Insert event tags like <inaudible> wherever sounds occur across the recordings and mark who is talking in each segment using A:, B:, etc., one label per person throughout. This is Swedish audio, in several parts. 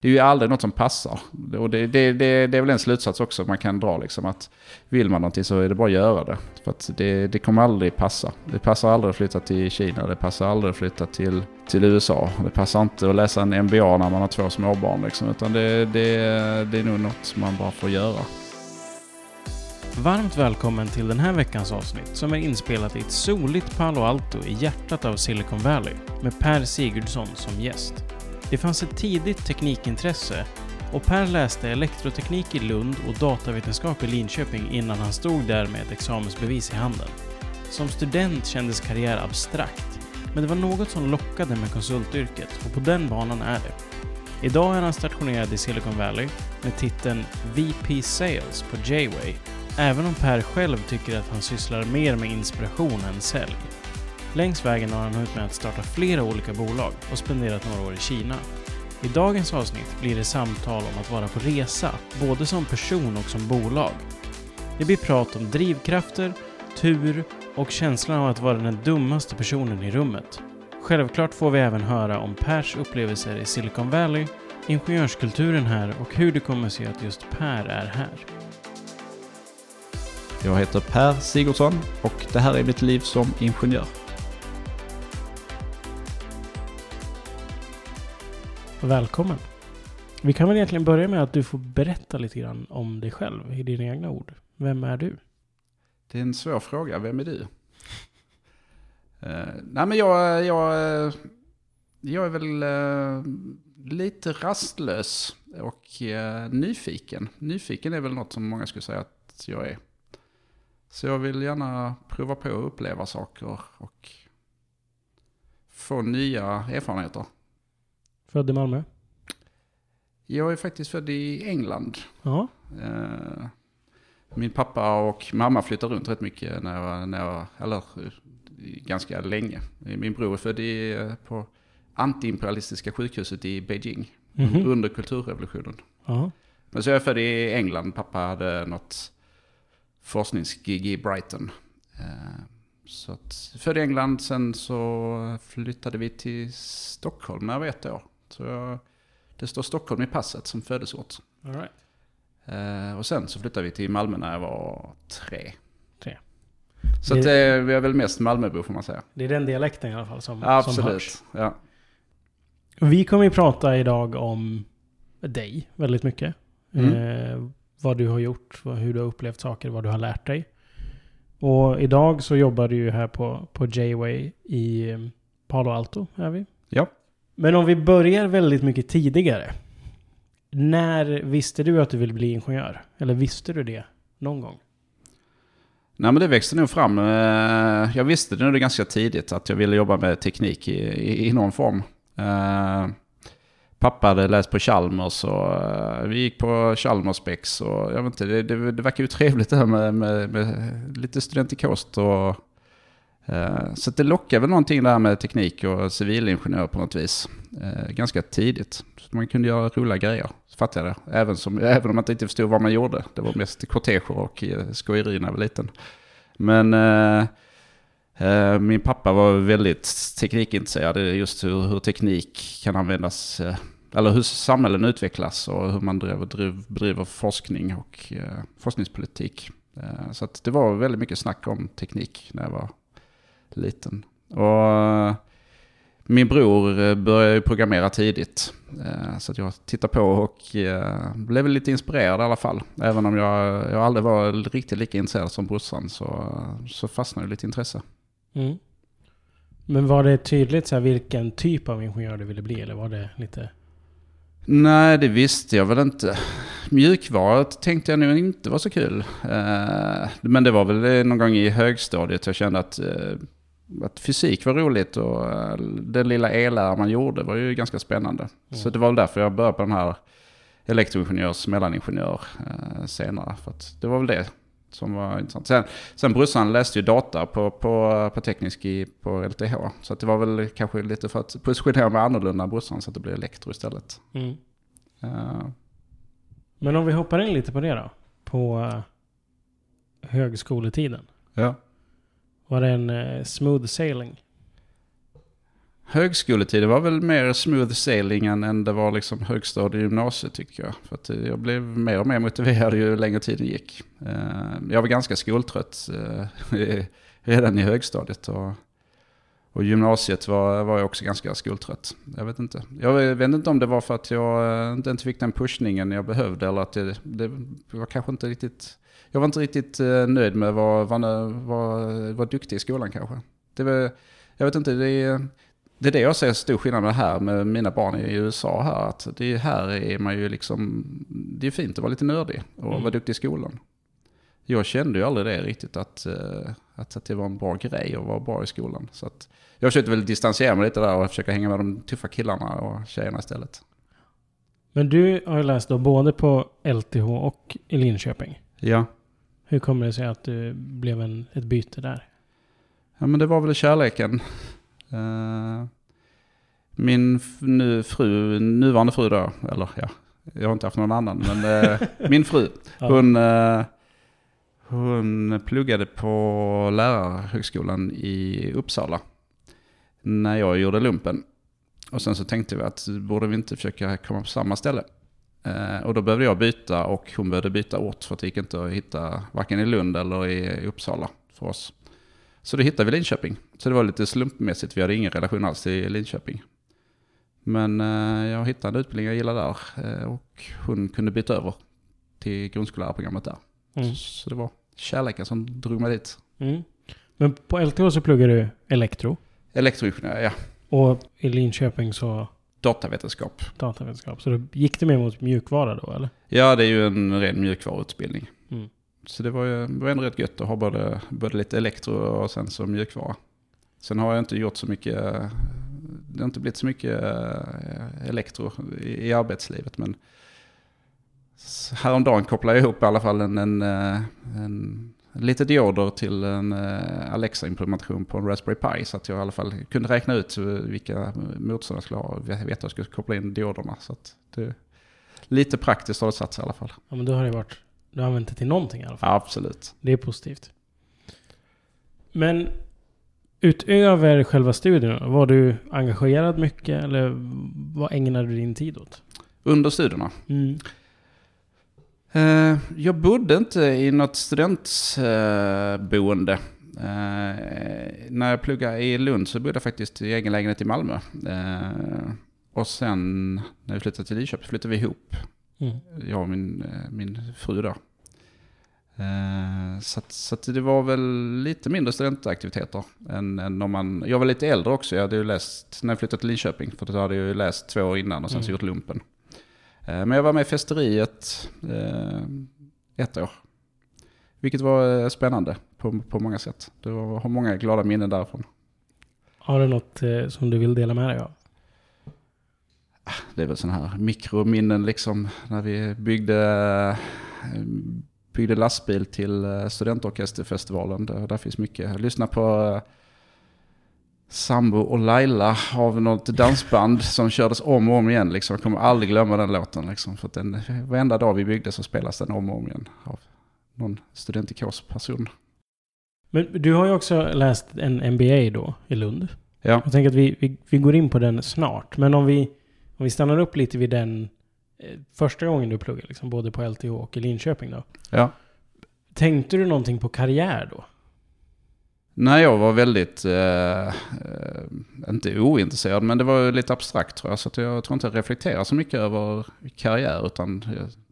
A: det är ju aldrig något som passar. Och det, det, det, det är väl en slutsats också man kan dra liksom att vill man någonting så är det bara att göra det. För att det, det kommer aldrig passa. Det passar aldrig att flytta till Kina, det passar aldrig att flytta till, till USA. Det passar inte att läsa en MBA när man har två småbarn liksom, utan det, det, det är nog något man bara får göra.
B: Varmt välkommen till den här veckans avsnitt som är inspelat i ett soligt Palo Alto i hjärtat av Silicon Valley med Per Sigurdsson som gäst. Det fanns ett tidigt teknikintresse och Per läste elektroteknik i Lund och datavetenskap i Linköping innan han stod där med ett examensbevis i handen. Som student kändes karriär abstrakt, men det var något som lockade med konsultyrket och på den banan är det. Idag är han stationerad i Silicon Valley med titeln VP Sales på J-Way, även om Per själv tycker att han sysslar mer med inspiration än sälj. Längs vägen har han hunnit med att starta flera olika bolag och spenderat några år i Kina. I dagens avsnitt blir det samtal om att vara på resa, både som person och som bolag. Det blir prat om drivkrafter, tur och känslan av att vara den dummaste personen i rummet. Självklart får vi även höra om Pers upplevelser i Silicon Valley, ingenjörskulturen här och hur det kommer sig att just Per är här.
A: Jag heter Per Sigurdsson och det här är mitt liv som ingenjör.
B: Välkommen. Vi kan väl egentligen börja med att du får berätta lite grann om dig själv i dina egna ord. Vem är du?
A: Det är en svår fråga. Vem är du? Uh, nej men jag, jag, eh, jag är väl uh, lite rastlös och uh, nyfiken. Nyfiken är väl något som många skulle säga att jag är. Så jag vill gärna prova på att uppleva saker och få nya erfarenheter.
B: Född i Malmö?
A: Jag är faktiskt född i England.
B: Ja.
A: Uh, min pappa och mamma flyttade runt rätt mycket när jag, när jag eller ganska länge. Min bror är född i, på antiimperialistiska sjukhuset i Beijing mm -hmm. under kulturrevolutionen.
B: Ja.
A: Men så är jag född i England. Pappa hade något forskningsgig i Brighton. Så att, född i England, sen så flyttade vi till Stockholm när jag var ett år. Så jag, det står Stockholm i passet som födelseort.
B: All right.
A: eh, och sen så flyttade vi till Malmö när jag var tre.
B: Tre.
A: Så det, att, eh, vi är väl mest Malmöbo får man säga.
B: Det är den dialekten i alla fall som,
A: Absolut.
B: som hörs.
A: Ja.
B: Vi kommer ju prata idag om dig väldigt mycket.
A: Mm.
B: Eh, vad du har gjort, hur du har upplevt saker, vad du har lärt dig. Och idag så jobbar du ju här på, på J-Way i Palo Alto, är vi?
A: Ja.
B: Men om vi börjar väldigt mycket tidigare. När visste du att du ville bli ingenjör? Eller visste du det någon gång?
A: Nej men det växte nog fram. Eh, jag visste det nog ganska tidigt att jag ville jobba med teknik i, i, i någon form. Eh, pappa hade läst på Chalmers och eh, vi gick på Chalmers spex och jag vet inte, det, det, det verkar ju trevligt det här med, med, med lite studentikost och Eh, så det lockar väl någonting där med teknik och civilingenjör på något vis. Eh, ganska tidigt. Så man kunde göra roliga grejer, fattade jag det. Även, som, även om man inte förstod vad man gjorde. Det var mest korteger och eh, skojeri när jag var liten. Men eh, min pappa var väldigt teknikintresserad. Just hur, hur teknik kan användas. eller hur samhällen utvecklas och hur man driver, driver, bedriver forskning och eh, forskningspolitik. så det var väldigt mycket snack om teknik när jag var liten. Och eh, min bror eh, började ju programmera tidigt. Eh, så att jag tittade på och blev lite inspirerad i alla fall. Även om jag, jag aldrig var riktigt lika intresserad som brorsan så, så fastnade lite intresse.
B: Mm. Men var det tydligt så här, vilken typ av ingenjör du ville bli eller var det lite?
A: Nej, det visste jag väl inte. Mjukvaret tänkte jag nog inte var så kul. Men det var väl någon gång i högstadiet jag kände att att fysik var roligt och eh, den lilla ellära man gjorde var ju ganska spännande. Mm. Så det var väl därför jag började på den här elektroingenjörs mellaningenjör eh, senare. För att det var väl det som var intressant. Sen, sen brorsan läste ju data på, på, på teknisk i, på LTH. Så det var väl kanske lite för att positionera mig annorlunda än brorsan så att det blev elektro istället.
B: Mm. Uh. Men om vi hoppar in lite på det då. På uh, högskoletiden.
A: Ja.
B: Var det en uh, smooth sailing?
A: Högskoletiden var väl mer smooth sailing än, det var liksom högstadie och gymnasiet tycker jag. För att eh, jag blev mer och mer motiverad ju längre tiden gick. Eh, jag var ganska skoltrött <laughs> redan i högstadiet. Och, och gymnasiet var, var jag också ganska skoltrött. Jag vet inte. Jag vet inte om det var för att jag inte fick den pushningen jag behövde eller att det, det var kanske inte riktigt... Jag var inte riktigt nöjd med att vara, vara, vara duktig i skolan kanske. Det var, jag vet inte, det är, det är det jag ser stor skillnad med här med mina barn i USA här. Att det här är man ju liksom, det är fint att vara lite nördig och mm. vara duktig i skolan. Jag kände ju aldrig det riktigt att, eh, att, att det var en bra grej att vara bra i skolan. Så att jag försökte väl distansera mig lite där och försöka hänga med de tuffa killarna och tjejerna istället.
B: Men du har ju läst då både på LTH och i Linköping.
A: Ja.
B: Hur kommer det sig att du blev en, ett byte där?
A: Ja men det var väl kärleken. Uh, min nu fru, nuvarande fru då, eller ja, jag har inte haft någon annan, men uh, min fru, <laughs> hon, uh, hon pluggade på lärarhögskolan i Uppsala när jag gjorde lumpen. Och sen så tänkte vi att borde vi inte försöka komma på samma ställe. och då behövde jag byta och hon behövde byta ort för att det gick inte att hitta varken i Lund eller i Uppsala för oss. Så då hittade vi Linköping. Så det var lite slumpmässigt, vi hade ingen relation alls till Linköping. Men eh, jag hittade en utbildning jag gillade där eh, och hon kunde byta över till grundskollärarprogrammet där. Mm. Så det var kärleken som drog mig dit.
B: Mm. Men på LTH så pluggade du elektro?
A: Elektroingenjör, ja.
B: Och i Linköping så?
A: Datavetenskap.
B: Datavetenskap. Så då gick det mer mot mjukvara då eller?
A: Ja, det är ju en ren mjukvaruutbildning. Mm. Så det var ju det var ändå rätt gött att ha både, både lite elektro och sen så mjukvara. Sen har jag inte gjort så mycket, det har inte blivit så mycket eh, elektro i, i arbetslivet. Men häromdagen kopplade jag ihop i alla fall en, en, eh, en, en lite dioder till en eh, Alexa-implementation på en Raspberry Pi. Så att jag i alla fall kunde räkna ut vilka motstånd jag skulle ha. Jag vet att jag skulle koppla in dioderna. Så det, lite praktiskt har det satt sig i alla fall.
B: Ja men då har det varit du har använt det till någonting i alla fall.
A: absolut.
B: Det är positivt. Men utöver själva studierna, var du engagerad mycket eller vad ägnade du din tid åt?
A: Under studierna? Mm. Uh, jag bodde inte i något studentboende. Uh, när jag pluggade i Lund så bodde jag faktiskt i egen lägenhet i Malmö. Uh, och sen när vi flyttade till Lidköping flyttade vi ihop. Mm. Jag och min, min fru då. Eh, så, så det var väl lite mindre studentaktiviteter än, än om man... Jag var lite äldre också. Jag hade ju läst, när jag flyttade till Linköping, för då hade jag ju läst två år innan och sen mm. så gjort lumpen. Eh, men jag var med i festeriet eh, ett år. Vilket var spännande på, på många sätt. Det var, har många glada minnen därifrån.
B: Har du något som du vill dela med dig av?
A: Ah, det är väl sådana här mikrominnen liksom. När vi byggde byggde lastbil till eh, studentorkesterfestivalen. Där, där finns mycket. Jag lyssnade på eh, Sambo och Laila av något dansband som kördes om och om igen. Liksom. Jag kommer aldrig glömma den låten. Liksom. För den, varenda dag vi byggde så spelas den om och om igen av någon studentikos-person.
B: Men du har ju också läst en MBA då i Lund.
A: Ja.
B: Jag tänker att vi, vi, vi går in på den snart. Men om vi, om vi stannar upp lite vid den Eh, första gången du pluggade, liksom, både på LTH och i Linköping då.
A: Ja.
B: Tänkte du någonting på karriär då?
A: Nej, jag var väldigt, eh, eh, inte ointresserad, men det var lite abstrakt tror jag. Så jag tror inte jag reflekterar så mycket över karriär, utan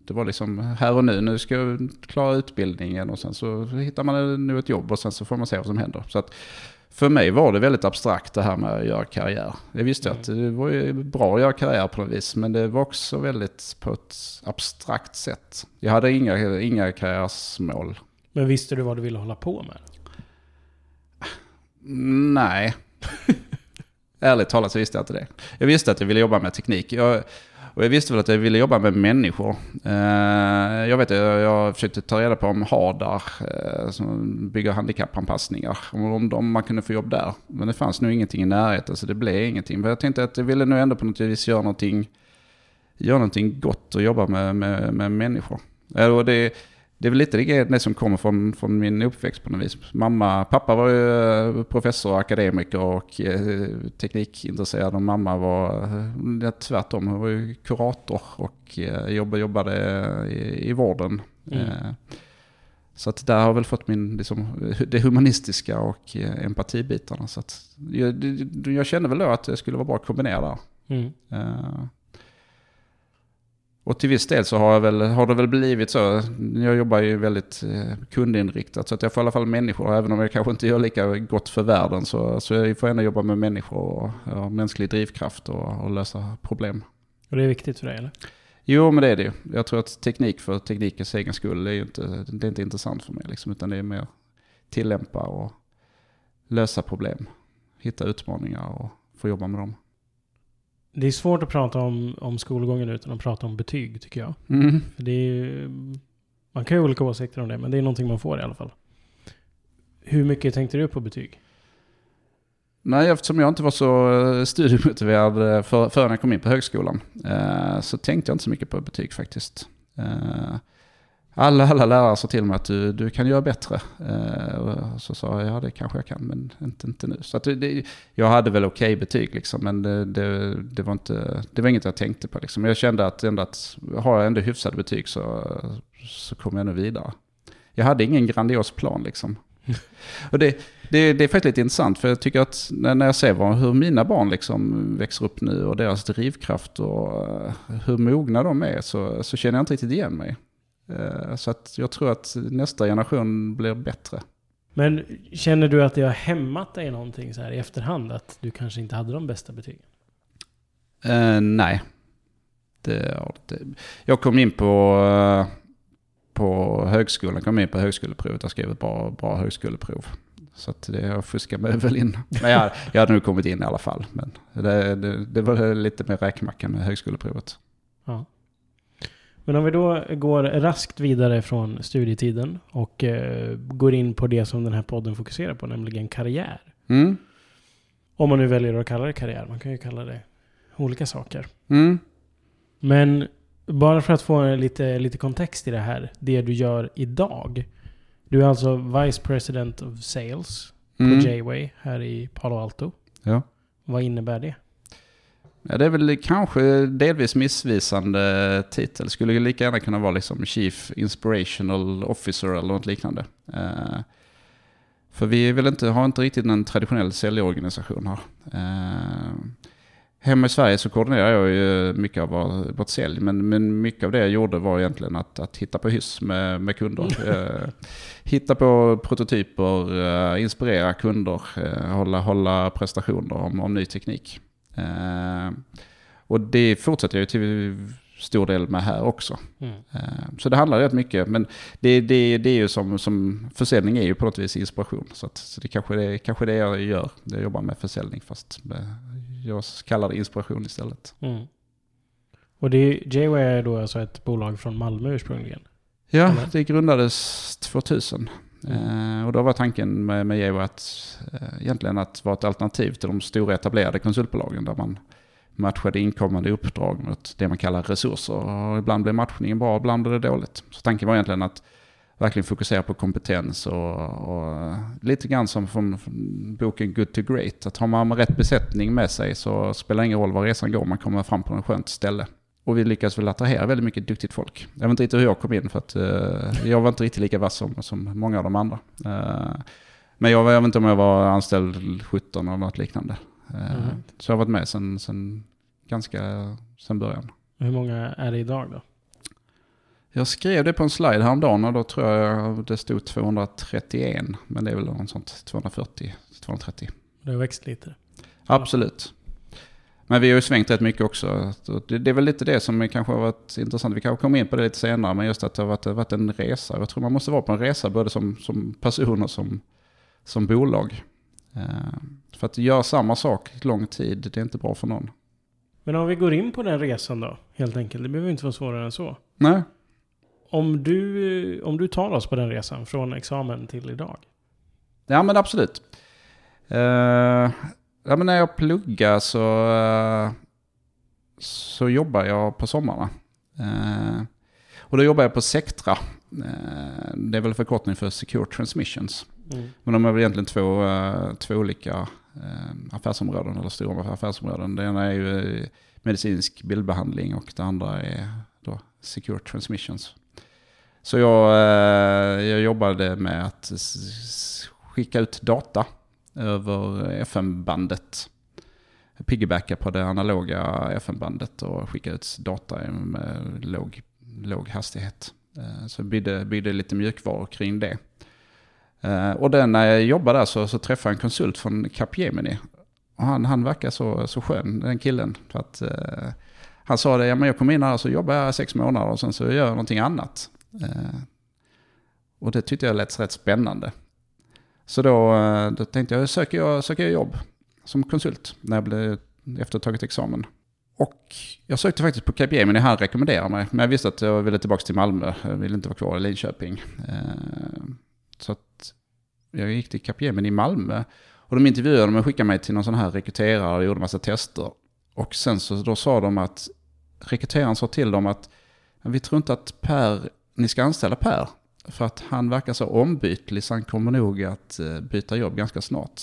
A: det var liksom här och nu. Nu ska jag klara utbildningen och sen så hittar man nu ett jobb och sen så får man se vad som händer. Så att för mig var det väldigt abstrakt det här med att göra karriär. Jag visste mm. att det var ju bra att göra karriär på något vis, men det var också väldigt på ett abstrakt sätt. Jag hade inga, inga karriärsmål.
B: Men visste du vad du ville hålla på med?
A: Nej. <laughs> Ärligt talat så visste jag inte det. Jag visste att jag ville jobba med teknik. Jag, och jag visste väl att jag ville jobba med människor. Eh, jag vet jag, jag försökte ta reda på om Hadar, eh, som bygger handikappanpassningar, om, om man kunde få jobb där. Men det fanns nog ingenting i närheten så det blev ingenting. Men jag tänkte att jag ville nog ändå på något vis göra någonting, göra någonting gott och jobba med, med, med människor. Eh, och det, det är väl lite det, som kommer från, från min uppväxt på något vis. Mamma, pappa var ju eh, professor och akademiker och eh, teknikintresserad och mamma var eh, tvärtom. Hon var ju kurator och jobbade, jobbade i, i vården.
B: Mm.
A: Så att där har jag väl fått min, liksom, det humanistiska och empatibitarna. Så att jag, jag kände väl då att det skulle vara bra att kombinera där.
B: Mm.
A: Och till viss del så har, jag väl, har det väl blivit så. Jag jobbar ju väldigt eh, kundinriktat så att jag får i alla fall människor. Även om jag kanske inte gör lika gott för världen så, så jag får ändå jobba med människor och ja, mänsklig drivkraft och, och lösa problem.
B: Och det är viktigt för dig eller?
A: Jo men det är det ju. Jag tror att teknik för teknikens egen skull är inte, det är inte intressant för mig. Liksom, utan det är mer tillämpa och lösa problem. Hitta utmaningar och få jobba med dem.
B: Det är svårt att prata om, om skolgången utan att prata om betyg tycker jag.
A: Mm.
B: För det är man kan ju ha olika åsikter om det, men det är någonting man får i alla fall. Hur mycket tänkte du på betyg?
A: Nej, eftersom jag inte var så eh, studiemotiverad eh, för, förrän jag kom in på högskolan eh, så tänkte jag inte så mycket på betyg faktiskt. Alla, alla lärare sa till mig att du, du kan göra bättre. Eh, och så sa jag, ja det kanske jag kan, men inte, inte nu. Så det, jag hade väl okej betyg liksom, men det, det, det, var inte, det var inget jag tänkte på. Liksom. Jag kände att, ändå att har jag ändå hyfsade betyg så, så kommer jag nog vidare. Jag hade ingen grandios plan liksom. <laughs> Och det, det, det är faktiskt lite intressant för jag tycker att när, jag ser vad, hur mina barn liksom växer upp nu och deras drivkraft och eh, hur mogna de är så, så känner jag inte riktigt igen mig. Eh, Så att jag tror att nästa generation blir bättre.
B: Men känner du att det har hämmat dig någonting så här i efterhand? Att du kanske inte hade de bästa betygen?
A: Eh, nej. Det, det, jag kom in på, eh, på högskolan, kom in på högskoleprovet. Jag skrev ett bra, bra högskoleprov. Så att det, jag fuskade mig <laughs> väl in. Men jag, jag hade nog kommit in i alla fall. Men det, det, det var lite mer räkmacka med högskoleprovet.
B: Ja. Men om vi då går raskt vidare från studietiden och eh, går in på det som den här podden fokuserar på, nämligen karriär.
A: Mm.
B: Om man nu väljer att kalla det karriär. Man kan ju kalla det olika saker.
A: Mm.
B: Men bara för att få lite, lite kontext i det här, det du gör idag. Du är alltså Vice President of Sales
A: Mm.
B: på J-Way här i Palo Alto.
A: Ja.
B: Vad innebär det?
A: Ja, det är väl kanske delvis missvisande titel. Skulle ju lika gärna kunna vara liksom Chief Inspirational Officer eller något liknande. Eh, för vi vill inte, har inte riktigt en traditionell säljorganisation här. Eh, hemma i Sverige så koordinerar jag ju mycket av vår- vårt sälj. Men, men mycket av det jag gjorde var egentligen att, att hitta på hyss med, med kunder. <laughs> Eh, hitta på prototyper, inspirera kunder, hålla, hålla prestationer om, om ny teknik. Eh, och det fortsätter jag ju till stor del med här också.
B: Mm.
A: Eh, så det handlar rätt mycket, men det, det, det är ju som, som försäljning är ju på något vis inspiration. Så, att, så det kanske det kanske det jag gör. Jag jobbar med försäljning fast med, jag kallar det inspiration istället.
B: Mm. Och det är, J-Way är då alltså ett bolag från Malmö ursprungligen.
A: Ja,
B: Eller?
A: det grundades 2000.
B: Mm.
A: Och då var tanken med, med Geo att eh, egentligen att vara ett alternativ till de stora etablerade konsultbolagen där man matchade inkommande uppdrag mot det man kallar resurser. Och ibland blev matchningen bra, ibland blev det dåligt. Så tanken var egentligen att verkligen fokusera på kompetens och, och eh, lite grann som från, från boken Good to Great. Att har man rätt besättning med sig så spelar det ingen roll var resan går, man kommer fram på något skönt ställe. Och vi lyckas väl attrahera väldigt mycket duktigt folk. Jag vet inte riktigt hur jag kom in för att eh, jag var inte riktigt lika vass som, som många av de andra. Eh, men jag, var- jag vet inte om jag var anställd 17 eller något liknande. Eh,
B: Mm.
A: Så jag har varit med sen, sen ganska sen början.
B: Hur många är det idag då?
A: Jag skrev det på en slide häromdagen och då tror jag det stod 231. Men det är väl något sånt 240-230.
B: Det har växt lite.
A: Absolut. Men vi har ju svängt rätt mycket också. Så Det, det är väl lite det som kanske har varit intressant. Vi kanske kommer in på det lite senare, men just att det har varit, varit en resa. Jag tror man måste vara på en resa både som, som person och som, som bolag. Eh, för att göra samma sak lång tid, det är inte bra för någon.
B: Men om vi går in på den resan då, helt enkelt. Det behöver inte vara svårare än så.
A: Nej.
B: Om du, om du tar oss på den resan från examen till idag.
A: Ja men absolut. Eh, ja, men när jag pluggar så, eh, så jobbar jag på sommarna. Eh, och då jobbar jag på Sectra Eh, det är väl förkortning för Secure Transmissions.
B: Mm.
A: Men de är väl egentligen två, två olika affärsområden, eller stora affärsområden. Det ena är ju medicinsk bildbehandling och det andra är då Secure Transmissions. Så jag, jag jobbade med att skicka ut data över FM-bandet. Piggybacka på det analoga FM-bandet och skicka ut data med låg, låg hastighet. Eh, så byggde, byggde lite mjukvaror kring det. Eh, och den, när jag jobbade där så, så träffade jag en konsult från Capgemini. Och han, han verkar så, så skön, den killen. För att, eh, han sa det, ja, men jag kom in här och så jobbar jag sex månader och sen så gör jag någonting annat. Eh, och det tyckte jag lät rätt spännande. Så då, eh, då tänkte jag, söker jag, söker jag jobb som konsult när jag blev efter att ha tagit examen. Och jag sökte faktiskt på Capgemini, han rekommenderade mig. Men jag visste att jag ville tillbaka till Malmö, jag ville inte vara kvar i Linköping. Eh, så att jag gick till Capgemini i Malmö. Och de intervjuade mig och skickade mig till någon sån här rekryterare och gjorde massa tester. Och sen så då sa de att, rekryteraren sa till dem att vi tror inte att Per, ni ska anställa Per. För att han verkar så ombytlig så han kommer nog att eh, byta jobb ganska snart.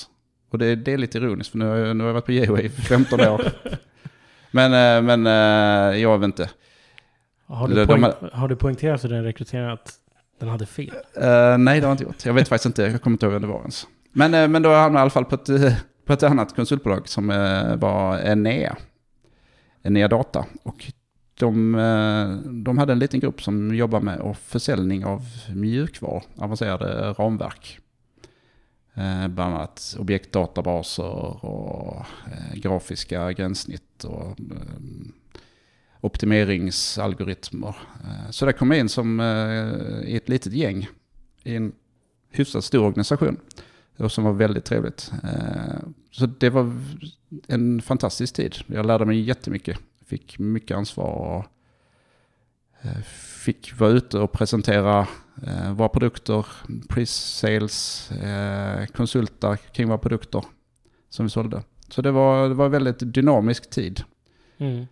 A: Och det, det är lite ironiskt för nu har jag, nu har jag varit på Geo i 15 år. <laughs> Men, eh, men eh, jag vet inte.
B: Har,
A: De-
B: du
A: de
B: poäng, har du poängterat för den rekryteraren att den hade fel?
A: Eh, nej, det har jag inte gjort. Jag vet faktiskt inte, jag kommer inte ihåg vem det var ens. Men, eh, men då hamnade jag i alla fall på ett, på ett annat konsultbolag som eh, var Enea. Enea Data. Och de, eh, de hade en liten grupp som jobbar med försäljning av mjukvaror, avancerade ramverk. Eh, bland annat objektdatabaser och eh, grafiska gränssnitt och optimeringsalgoritmer. Så det kom jag in som i ett litet gäng i en hyfsat stor organisation. Och som var väldigt trevligt. Så det var en fantastisk tid. Jag lärde mig jättemycket. Fick mycket ansvar och eh, fick vara ute och presentera eh, våra produkter, pre-sales, eh, konsulta kring våra produkter som vi sålde. Så det var, det var en väldigt dynamisk tid.
B: Mm.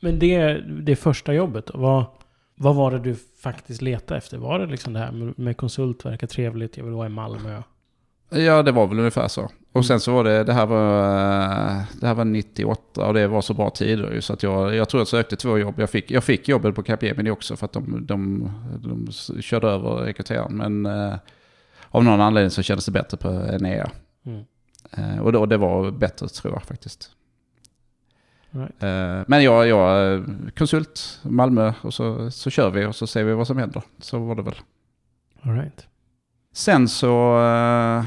B: Men det, det första jobbet vad, vad var det du faktiskt letade efter? Var det liksom det här med, med konsult, verkar trevligt, jag vill vara i Malmö?
A: Ja, det var väl ungefär så. Och sen så var det, det här var, eh, det här var 98 och det var så bra tider. Så att jag, jag tror jag sökte två jobb. Jag fick, jag fick jobbet på Capgemini också för att de, de, de körde över rekryteraren. Men eh, av någon anledning så kändes det bättre på Enea.
B: Mm.
A: Eh, och då, det var bättre tror jag faktiskt.
B: Right.
A: Eh, men jag, jag konsult, Malmö och så, så kör vi och så ser vi vad som händer. Så var det väl.
B: All right.
A: Sen så, eh,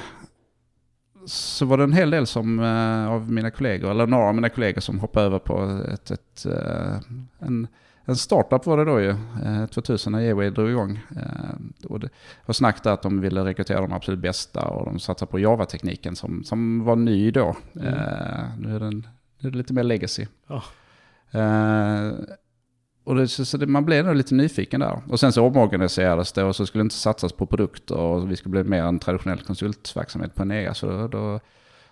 A: så var det en hel del som, eh, av mina kollegor, eller några av mina kollegor som hoppade över på ett, ett, eh, en, en startup var det då ju, eh, 2000 när Eway drog igång. Eh, Och det var snack där att de ville rekrytera de absolut bästa och de satsade på Java-tekniken som, som var ny då.
B: Mm.
A: Eh, Nu är den nu är det lite mer legacy.
B: Ja.
A: Och det, så så det, man blev nog lite nyfiken där. Och sen så omorganiserades det och så skulle det inte satsas på produkter och vi skulle bli mer en traditionell konsultverksamhet på Enea. Så då, då,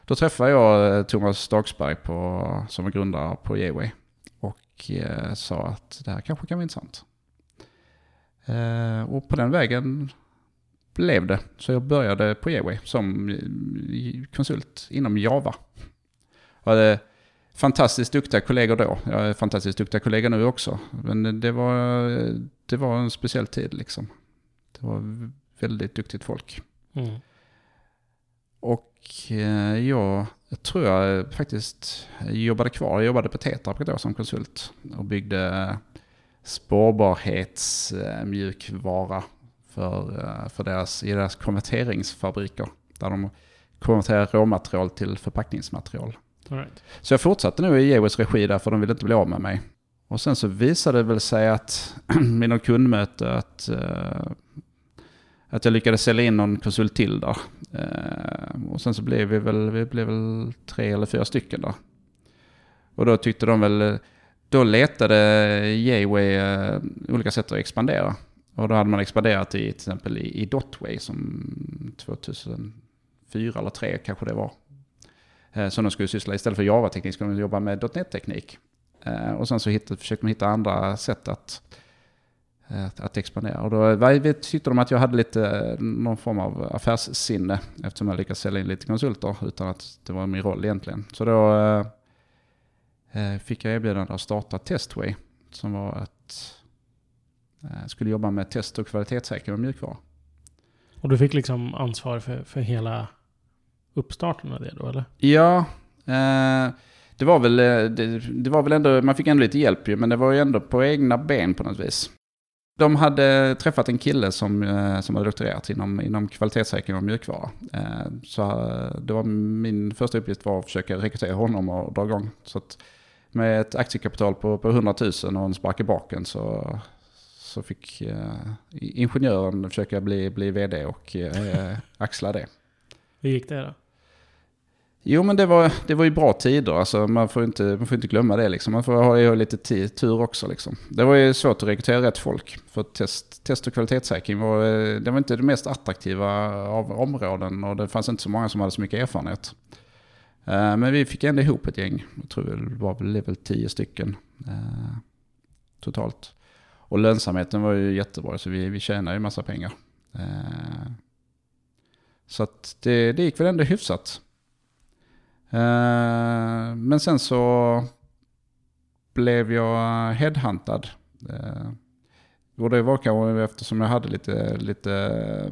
A: då träffade jag eh, Thomas Dagsberg på, som är grundare på Gateway och eh, sa att det här kanske kan vara intressant. Eh, och på den vägen blev det. Så jag började på Gateway som eh, konsult inom Java. Och det, fantastiskt duktiga kollegor då. Jag är fantastiskt duktiga kollegor nu också. Men det var, det var en speciell tid liksom. Det var väldigt duktigt folk.
B: Mm.
A: Och eh, jag, tror jag faktiskt jobbade kvar. Jag jobbade på Tetra då som konsult och byggde spårbarhetsmjukvara för, eh, för deras, i deras konverteringsfabriker. Där de konverterar råmaterial till förpackningsmaterial.
B: All right.
A: Så jag fortsatte nu i Geos regi där för de ville inte bli av med mig. Och sen så visade det väl sig att <clears throat> vid något kundmöte att, uh, att jag lyckades sälja in någon konsult till där. Uh, och sen så blev vi väl, vi blev väl tre eller fyra stycken där. Och då tyckte de väl, då letade Gateway uh, eh, olika sätt att expandera. Och då hade man expanderat i till exempel i, i Dotway som 2004 eller 2003 kanske det var. Eh, Som de skulle syssla, istället för Java-teknik skulle de jobba med .NET-teknik. Eh, Och sen så hittade, försökte man hitta andra sätt att eh, att expandera. Och då var- tyckte de att jag hade lite, eh, någon form av affärssinne eftersom jag lyckades sälja in lite konsulter utan att det var min roll egentligen. Så då eh, eh, fick jag erbjudande att starta Testway som var att eh, skulle jobba med test och kvalitetssäkring av mjukvara.
B: Och du fick liksom ansvar för, för hela uppstarten av det då, eller?
A: Ja, eh, det var väl, eh, det, det var väl ändå, man fick ändå lite hjälp ju, men det var ju ändå på egna ben på något vis. De hade träffat en kille som, eh, som hade doktorerat inom, inom kvalitetssäkring av mjukvara. Eh, Så det var min första uppgift var att försöka rekrytera honom och dra igång. Så med ett aktiekapital på, på 100 000 och en spark i baken så, så fick ingenjören försöka bli, bli vd och axla det.
B: Hur gick det då?
A: Jo men det var, det var ju bra tider, alltså, man, får inte, man får inte glömma det. Liksom. Man får ha lite tur också. Liksom. Det var ju svårt att rekrytera rätt folk. För test, test och kvalitetssäkring var, eh, det var inte det mest attraktiva av områden och det fanns inte så många som hade så mycket erfarenhet. Eh, men vi fick ändå ihop ett gäng, jag tror det var väl, tio stycken eh, totalt. Och lönsamheten var ju jättebra så vi, vi tjänade ju massa pengar. Så att det, det gick väl ändå hyfsat. Eh, men sen så blev jag headhuntad. Eh, Och det var kanske eftersom jag hade lite, lite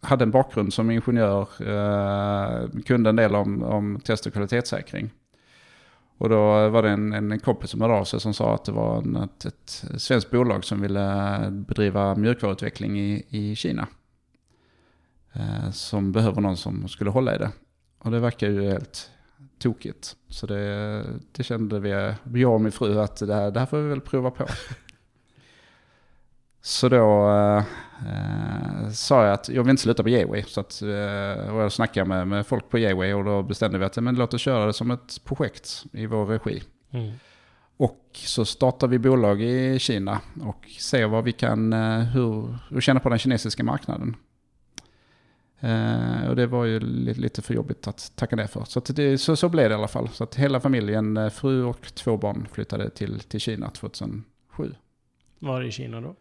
A: hade en bakgrund som ingenjör, eh, kunde en del om, om test och kvalitetssäkring. Och då var det en, en kompis som hörde av sig som sa att det var en, ett, ett svenskt bolag som ville bedriva mjukvaruutveckling i, i Kina. Eh, som behöver någon som skulle hålla i det. Och det verkar ju helt tokigt. Så det, det kände vi, jag och min fru, att det här, det här får vi väl prova på. <laughs> Så då eh, sa jag att jag vill inte sluta på Gateway. Så att, eh, och jag snackade med, med folk på Gateway och då bestämde vi att men låt oss köra det som ett projekt i vår regi.
B: Mm.
A: Och så startar vi bolag i Kina och ser vad vi kan, eh, hur, hur känna på den kinesiska marknaden. Eh, och det var ju lite, lite för jobbigt att tacka ner för. Så, det, så, så blev det i alla fall. Så att hela familjen, eh, fru och två barn flyttade till, till Kina 2007.
B: Var i Kina då?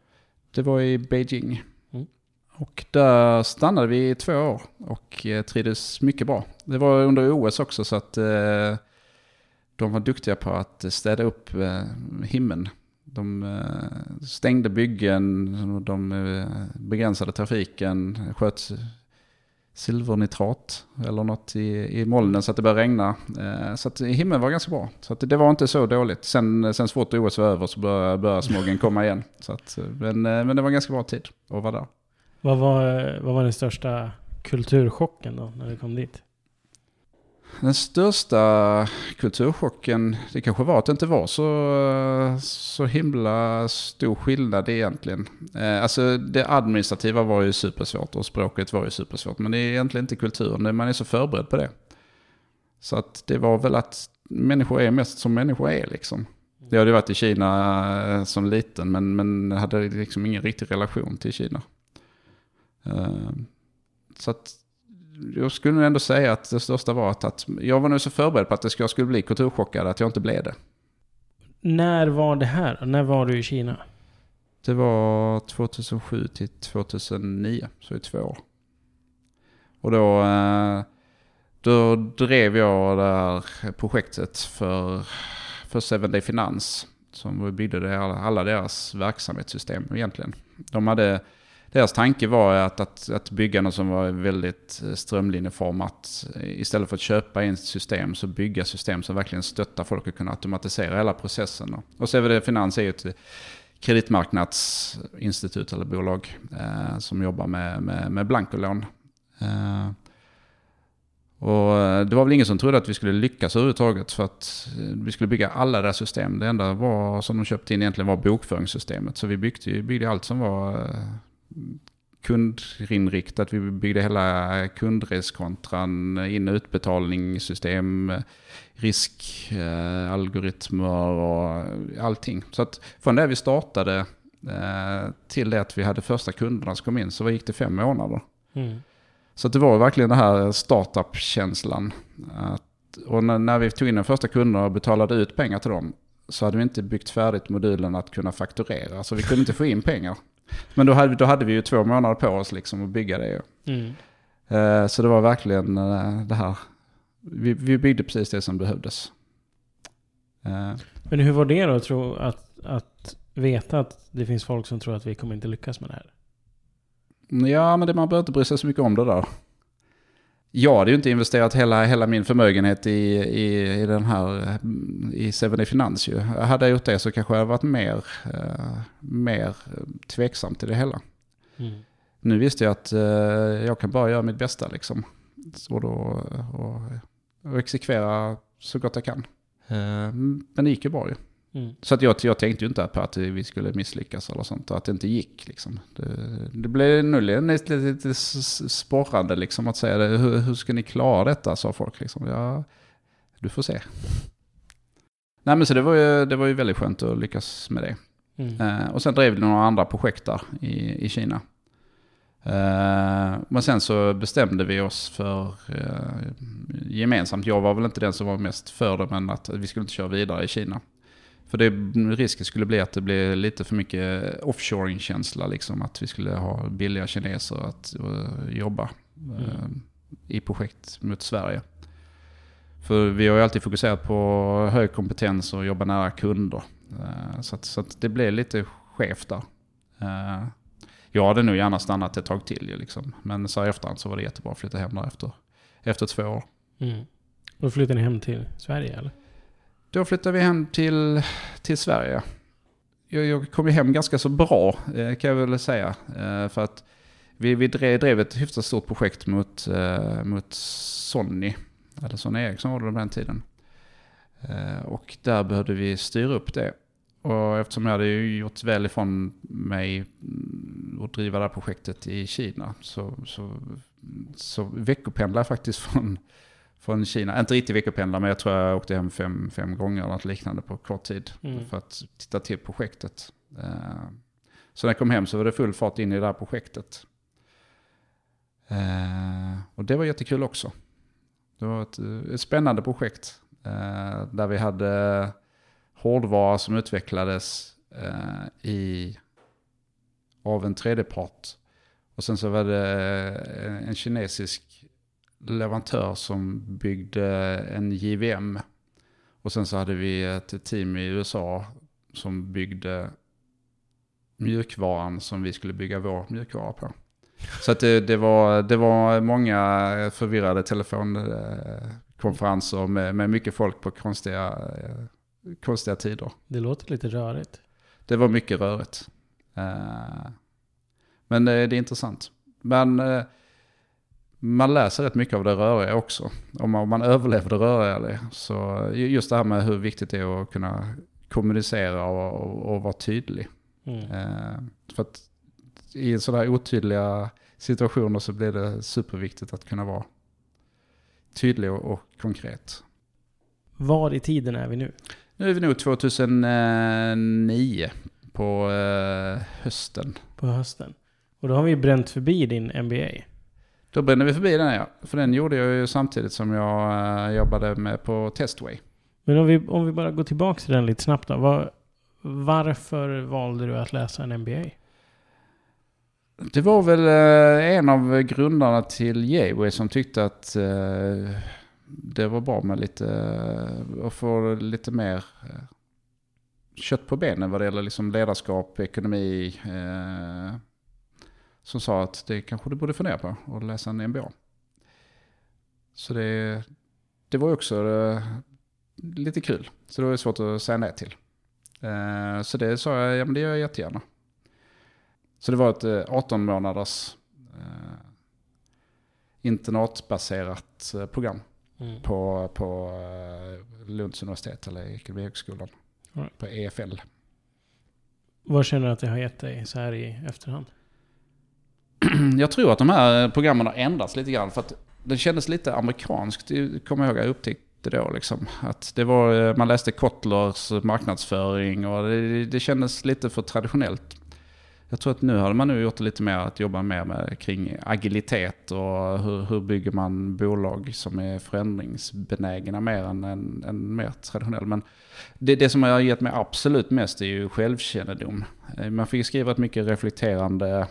A: Det var i Beijing.
B: Mm.
A: Och där stannade vi i två år och eh, trivdes mycket bra. Det var under OS också så att eh, de var duktiga på att städa upp eh, himlen. De eh, stängde byggen, de begränsade trafiken, sköt silvernitrat eller något i, i molnen så att det började regna. Eh, så att himlen var ganska bra. Så att det var inte så dåligt. Sen, sen så fort OS var över så började, började smogen komma igen. Så att, eh, men, eh, men det var en ganska bra tid att vara där.
B: Vad var, vad var den största kulturchocken då, när du kom dit?
A: Den största kulturchocken, det kanske var att det inte var så, så himla stor skillnad egentligen. Eh, alltså det administrativa var ju supersvårt och språket var ju supersvårt. Men det är egentligen inte kulturen, man är så förberedd på det. Så att det var väl att människor är mest som människor är liksom. Jag hade varit i Kina eh, som liten men, men hade liksom ingen riktig relation till Kina. Eh, så att jag skulle nog ändå säga att det största var att, att jag var nog så förberedd på att det skulle- jag skulle bli kulturchockad att jag inte blev det.
B: När var det här? När var du i Kina?
A: Det var 2007 till 2009, så i två år. Och då, eh, då drev jag det här projektet för, för Seven Day Finans. Som byggde det, alla deras verksamhetssystem egentligen. De hade, deras tanke var att, att, att bygga något som var väldigt eh, strömlinjeformat. Istället för att köpa in system så bygga system som verkligen stöttar folk och kunna automatisera hela processen. Och Seven Finans är ju ett kreditmarknadsinstitut eller bolag eh, som jobbar med, med, med blankolån. Eh, och eh, det var väl ingen som trodde att vi skulle lyckas överhuvudtaget för att eh, vi skulle bygga alla deras system. Det enda var, som de köpte in egentligen var bokföringssystemet. Så vi byggde, byggde allt som var kundinriktat. Vi byggde hela kundreskontran, in och utbetalningssystem, riskalgoritmer algoritmer och allting. Så att från det vi startade eh, till det att vi hade första kunderna som kom in så gick det fem månader.
B: Mm.
A: Så det var verkligen den här startup-känslan. Och när, när vi tog in de första kunderna och betalade ut pengar till dem så hade vi inte byggt färdigt modulen att kunna fakturera. Så vi kunde inte få in pengar. Men då hade, då hade vi ju två månader på oss liksom att bygga det.
B: Mm.
A: Eh, så det var verkligen eh, det här. Vi, vi byggde precis det som behövdes. Eh,
B: Men hur var det då, att, tro, att, att veta att det finns folk som tror att vi kommer inte lyckas med det här?
A: Ja, men det, man behöver inte bry sig så mycket om det där. Jag hade ju inte investerat hela, hela min förmögenhet i, i, i den här, i 7 Finans ju. Hade jag gjort det så kanske jag hade varit mer, eh, mer tveksam till det hela.
B: Mm.
A: Nu visste jag att eh, jag kan bara göra mitt bästa liksom. Så då, och, och exekvera så gott jag kan. Eh, men det gick ju bra ju.
B: Mm.
A: Så att jag, jag tänkte ju inte på att vi skulle misslyckas eller sånt. Att det inte gick liksom. Det, det blev nog lite, lite sporrande liksom att säga det. Hur, hur ska ni klara detta? sa folk liksom. Ja, du får se. Nej men så det var ju, det var ju väldigt skönt att lyckas med det.
B: Mm.
A: Eh, och sen drev vi några andra projekt där i, i Kina. Eh, men sen så bestämde vi oss för eh, gemensamt, jag var väl inte den som var mest för det, men att vi skulle inte köra vidare i Kina. För det, risken skulle bli att det blev lite för mycket offshoring-känsla, liksom att vi skulle ha billiga kineser att eh, jobba
B: Mm.
A: i projekt mot Sverige. För vi har ju alltid fokuserat på hög kompetens och jobba nära kunder. Eh, Så, att, så att det blev lite skevt där. Jag hade nog gärna stannat ett tag till liksom. Men så här efterhand så var det jättebra att flytta hem där efter, efter två år.
B: Mm. Då flyttade ni hem till Sverige eller?
A: Då flyttade vi hem till, till Sverige. Jag, jag kom ju hem ganska så bra eh, kan jag väl säga. Eh, för att vi, vi drev, drev ett hyfsat stort projekt mot, eh, mot Sony. Eller Sony Ericsson var det på den tiden. Och där behövde vi styra upp det. Och eftersom jag hade ju gjort väl ifrån mig mm, att och driva det här projektet i Kina så, så, så veckopendlade jag faktiskt från, från Kina. Inte riktigt veckopendla men jag tror jag åkte hem fem, fem gånger eller något liknande på kort tid.
B: Mm.
A: För att titta till projektet. Eh, Så när jag kom hem så var det full fart in i det här projektet. Eh, Och det var jättekul också. Det var ett, ett spännande projekt. eh, Där vi hade hårdvara som utvecklades i, av en tredjepart. Och sen så var det en kinesisk leverantör som byggde en JVM. Och sen så hade vi ett team i USA som byggde mjukvaran som vi skulle bygga vår mjukvara på. Så att det, det, var, det var många förvirrade telefonkonferenser med, med mycket folk på konstiga, konstiga tider.
B: Det låter lite rörigt.
A: Det var mycket rörigt. Eh, Men det är intressant. Men eh, man läser rätt mycket av det röriga också. Om man, om man överlever det röriga. Så just det här med hur viktigt det är att kunna kommunicera och, och, och vara tydlig.
B: Mm.
A: Eh, För att i sådana här otydliga situationer så blir det superviktigt att kunna vara tydlig och, och konkret.
B: Var i tiden är vi nu?
A: Nu är vi nog 2009 på eh, hösten.
B: På hösten. Och då har vi bränt förbi din MBA.
A: Då brände vi förbi den ja. För den gjorde jag ju samtidigt som jag eh, jobbade med på Testway.
B: Men om vi, om vi bara går tillbaka till den lite snabbt då. Var, varför valde du att läsa en MBA?
A: Det var väl eh, en av grundarna till Gateway som tyckte att eh, det var bra med lite, att få lite mer kött på benen vad det gäller liksom ledarskap, ekonomi. Som sa att det kanske du borde fundera på och läsa en MBA. Så det, det var också eh, lite kul. Så det var svårt att säga nej till. Eh, så det sa jag, ja men det gör jag jättegärna. Så det var ett eh, 18 månaders eh, internatbaserat eh, program
B: Mm.
A: på, på Lunds universitet eller Ekonomihögskolan.
B: Alright.
A: På EFL.
B: Vad känner du att det har gett dig så här i efterhand? <clears throat>
A: Jag tror att de här programmen har ändrats lite grann för att det kändes lite amerikanskt. Kommer jag ihåg jag upptäckte då liksom. Att det var, eh, man läste Kotlers marknadsföring och det, det kändes lite för traditionellt. Jag tror att nu har man nu gjort det lite mer att jobba mer med kring agilitet och hur, hur bygger man bolag som är förändringsbenägna mer än, än, än mer traditionell. Men det, det som har gett mig absolut mest är ju självkännedom. Eh, man fick skriva ett mycket reflekterande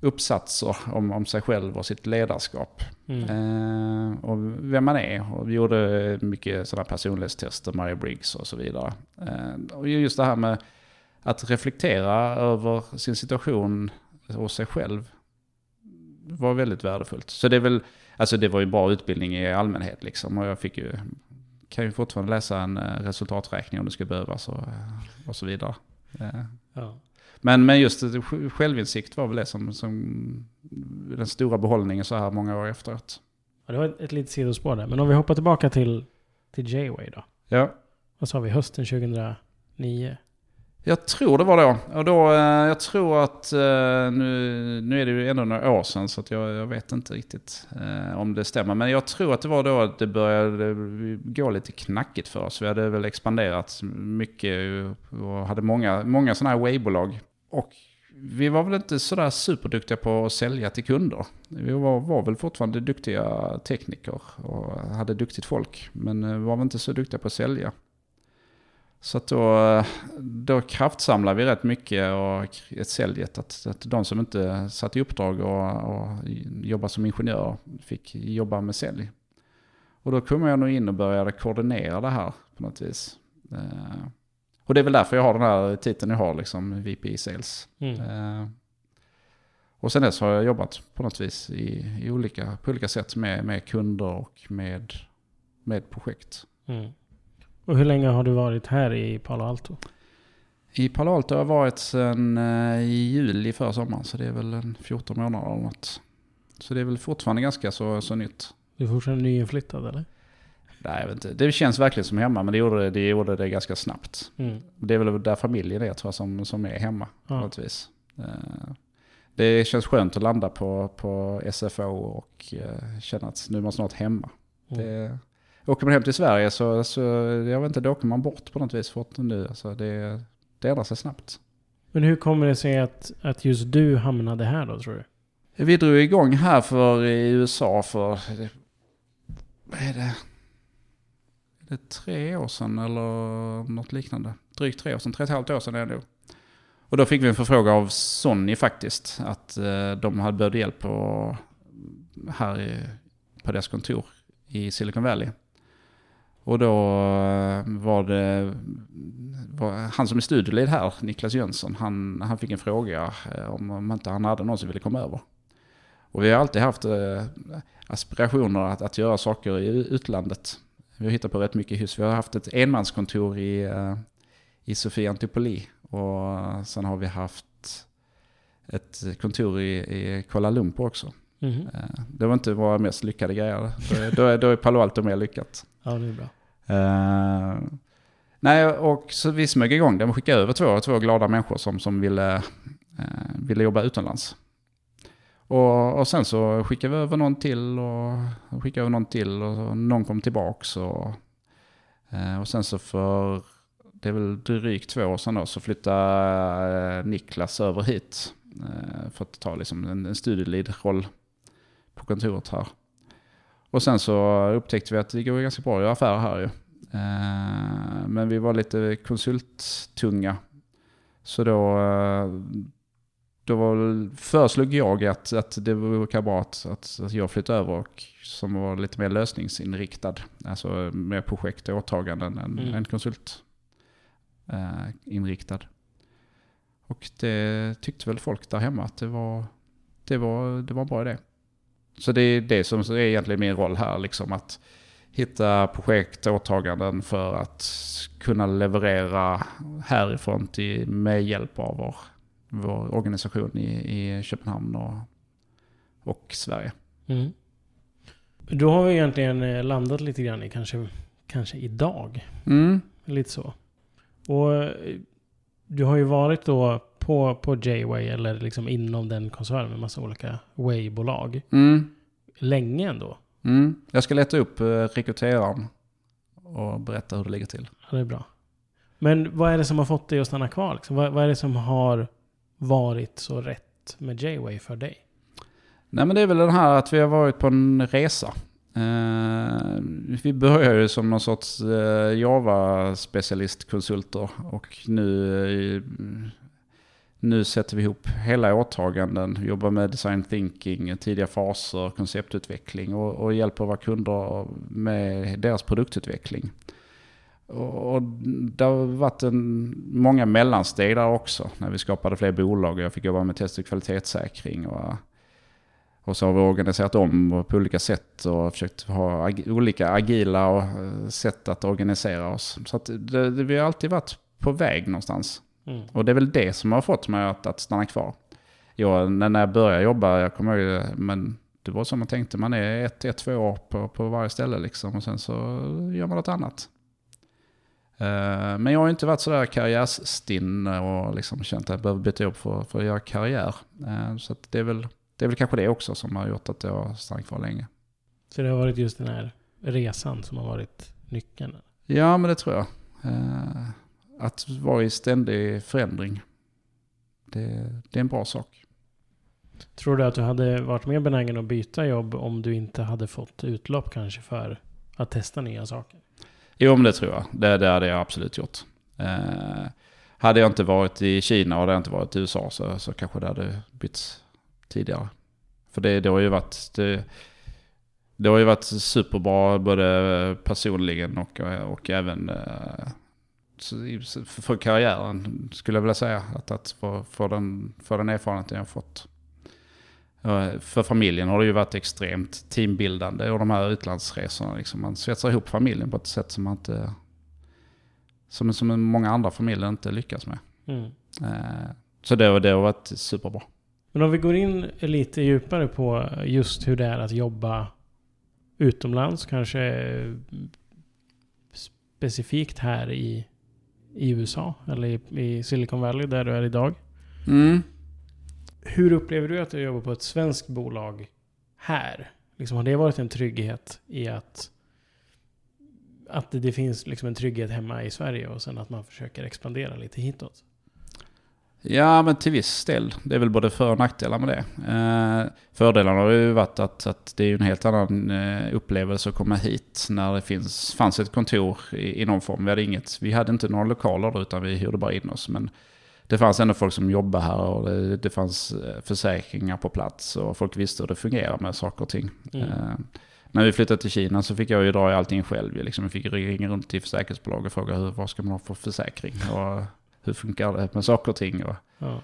A: uppsatser om, om sig själv och sitt ledarskap.
B: Mm.
A: Eh, och vem man är. Och vi gjorde mycket sådana personlighetstester, Mario Briggs och så vidare. Eh, och just det här med att reflektera över sin situation och sig själv var väldigt värdefullt. Så det är väl, alltså det var ju bra utbildning i allmänhet liksom. Och jag fick ju, kan ju fortfarande läsa en eh, resultaträkning om det skulle behövas och, och så vidare. Eh,
B: Ja.
A: Men, men just självinsikt var väl det som, som den stora behållningen så här många år efteråt.
B: Ja, det var ett, ett litet sidospår där. Men om vi hoppar tillbaka till, till J-Way då.
A: Ja,
B: Vad sa vi? Hösten 2009?
A: jag tror det var då. Och då, eh, jag tror att, eh, nu, nu är det ju ändå några år sedan så jag, jag vet inte riktigt eh, om det stämmer. Men jag tror att det var då att det började gå lite knackigt för oss. Vi hade väl expanderat mycket och hade många, många sådana här way-bolag. Och vi var väl inte sådär superduktiga på att sälja till kunder. Vi var, var väl fortfarande duktiga tekniker och hade duktigt folk. Men vi var väl inte så duktiga på att sälja. Så att då, eh, då kraftsamlade vi rätt mycket och ett säljet. Att, att de som inte satt i uppdrag och, och jobbade som ingenjör fick jobba med sälj. Och då kom jag nog in och började koordinera det här på något vis. Eh, och det är väl därför jag har den här titeln jag har, liksom VP Sales.
B: Mm.
A: Eh, och sen dess har jag jobbat på något vis i, i olika, på olika sätt med, med kunder och med, med projekt.
B: Mm. Och hur länge har du varit här i Palo Alto?
A: I Palo Alto har jag varit sedan eh, i juli förra sommaren, så det är väl en 14 månader eller något. Så det är väl fortfarande ganska så, så nytt.
B: Du är fortfarande nyinflyttad eller?
A: Nej, jag vet inte. Det känns verkligen som hemma, men det gjorde det, det, gjorde det ganska snabbt.
B: Mm.
A: Det är väl där familjen är tror jag, som, som är hemma på
B: Ja.
A: vis. Eh, Det känns skönt att landa på, på SFO och eh, känna att nu är man snart hemma.
B: Mm.
A: Det, åker man hem till Sverige så, så jag vet inte, då åker man bort på något vis fort nu. Alltså det, det ändrar sig snabbt.
B: Men hur kommer det sig att, att just du hamnade här då tror du?
A: Vi drog igång här för i USA för, vad är det? Är tre år sedan eller något liknande? Drygt tre år sedan, tre och ett halvt år sedan är det nog. Och då fick vi en förfrågan av Sony faktiskt, att eh, de hade behövt hjälp på, mm, här i, på deras kontor i Silicon Valley. Och då eh, var det, mm, var, han som är studieled här, Niklas Jönsson, han, han fick en fråga eh, om, om inte han hade någon som ville komma över. Och vi har alltid haft aspirationer att, att göra saker i utlandet. Vi har hittat på rätt mycket hus. Vi har haft ett enmanskontor i, eh, i Sofia Antipoli. Och sen har vi haft ett kontor i, i Kuala Lumpur också. Eh, Det var inte våra mest lyckade grejer. Då är, då är, Palo Alto mer lyckat.
B: Ja, det är bra.
A: Eh, nej, och så vi smög igång det. Vi skickade över två, två glada människor som, som ville, eh, ville jobba utomlands. Och, och sen så skickade vi över någon till och skickade över någon till och någon kom tillbaks. Och, eh, och sen så för, det är väl drygt två år sedan då, så flyttade eh, Niklas över hit. Eh, för att ta liksom en, en studielid-roll på kontoret här. Och sen så upptäckte vi att det går ganska bra att göra affärer här ju. Men vi var lite konsulttunga. Så då, då var, föreslog jag att, att det vore bra att, att, att jag flyttade över och som var lite mer lösningsinriktad. Alltså mer projekt och åtaganden än,
B: Mm.
A: än konsult eh, inriktad. Och det tyckte väl folk där hemma att det var, det var, det var en bra idé. Så det är det som är egentligen min roll här, liksom att hitta projekt och åtaganden för att kunna leverera härifrån till, med hjälp av vår, vår organisation i, i Köpenhamn och, och Sverige.
B: Mm. Då har vi egentligen eh, landat lite grann i kanske, kanske idag.
A: Mm.
B: Lite så. Och eh, du har ju varit då på, på J-Way eller liksom inom den koncernen med massa olika Way-bolag.
A: Mm.
B: Länge ändå.
A: Mm. Jag ska leta upp eh, rekryteraren och berätta hur det ligger till.
B: Ja, det är bra. Men vad är det som har fått dig att stanna kvar? Liksom? Vad, vad är det som har varit så rätt med J-Way för dig?
A: Nej men det är väl den här att vi har varit på en resa. Eh, vi började ju som någon sorts eh, Java-specialistkonsulter och nu, eh, nu sätter vi ihop hela åtaganden, jobbar med design thinking, tidiga faser, konceptutveckling och, och hjälper våra kunder med deras produktutveckling. Och, och det har varit en, många mellansteg där också när vi skapade fler bolag och jag fick jobba med test och kvalitetssäkring. Och, och så har vi organiserat om på olika sätt och försökt ha ag olika agila och eh, sätt att organisera oss. Så det, det, vi har alltid varit på väg någonstans. Mm. Och det är väl det som har fått mig att, att stanna kvar. Jag, när jag började jobba, jag kommer ihåg, men det var som man tänkte, man är ett, ett två år på, på varje ställe liksom och sen så gör man något annat. Uh, men jag har inte varit sådär karriärsstinn och liksom känt att jag behöver byta jobb för, för att göra karriär. Uh, så det är väl det är väl kanske det också som har gjort att jag har stannat kvar länge.
B: Så det har varit just den här resan som har varit nyckeln?
A: Ja, men det tror jag. Eh, att vara i ständig förändring. Det, det, är en bra sak.
B: Tror du att du hade varit mer benägen att byta jobb om du inte hade fått utlopp kanske för att testa nya saker?
A: Jo, men det tror jag. Det, det hade jag absolut gjort. Eh, hade jag inte varit i Kina och hade jag inte varit i USA så, så kanske det hade bytts tidigare. För det, det har ju varit... Det, det har ju varit superbra både personligen och, och även eh, för karriären skulle jag vilja säga. Att, att för, för, den, för den erfarenheten jag har fått. För familjen har det ju varit extremt teambildande och de här utlandsresorna. Liksom man svetsar ihop familjen på ett sätt som man inte... Som, som många andra familjer inte lyckas med. Mm. Eh, så det, det har varit superbra.
B: Men om vi går in lite djupare på just hur det är att jobba utomlands, kanske specifikt här i, i USA eller i, i Silicon Valley där du är idag. Mm. Hur upplever du att du jobbar på ett svenskt bolag här? Liksom, har det varit en trygghet i att, att det finns liksom en trygghet hemma i Sverige och sen att man försöker expandera lite hitåt?
A: Ja, men till viss del. Det är väl både för och nackdelar med det. Eh, fördelarna har ju varit att, att det är en helt annan eh, upplevelse att komma hit när det finns, fanns ett kontor i, i någon form. Vi hade, inget, vi hade inte några lokaler då, utan vi hyrde bara in oss. Men det fanns ändå folk som jobbade här och det, det fanns eh, försäkringar på plats och folk visste hur det fungerar med saker och ting. Mm. Eh, när vi flyttade till Kina så fick jag ju dra i allting själv. Liksom. Jag fick ringa runt till försäkringsbolag och fråga hur, vad ska man ha för försäkring. Och, hur funkar det med saker och ting. Och, ja.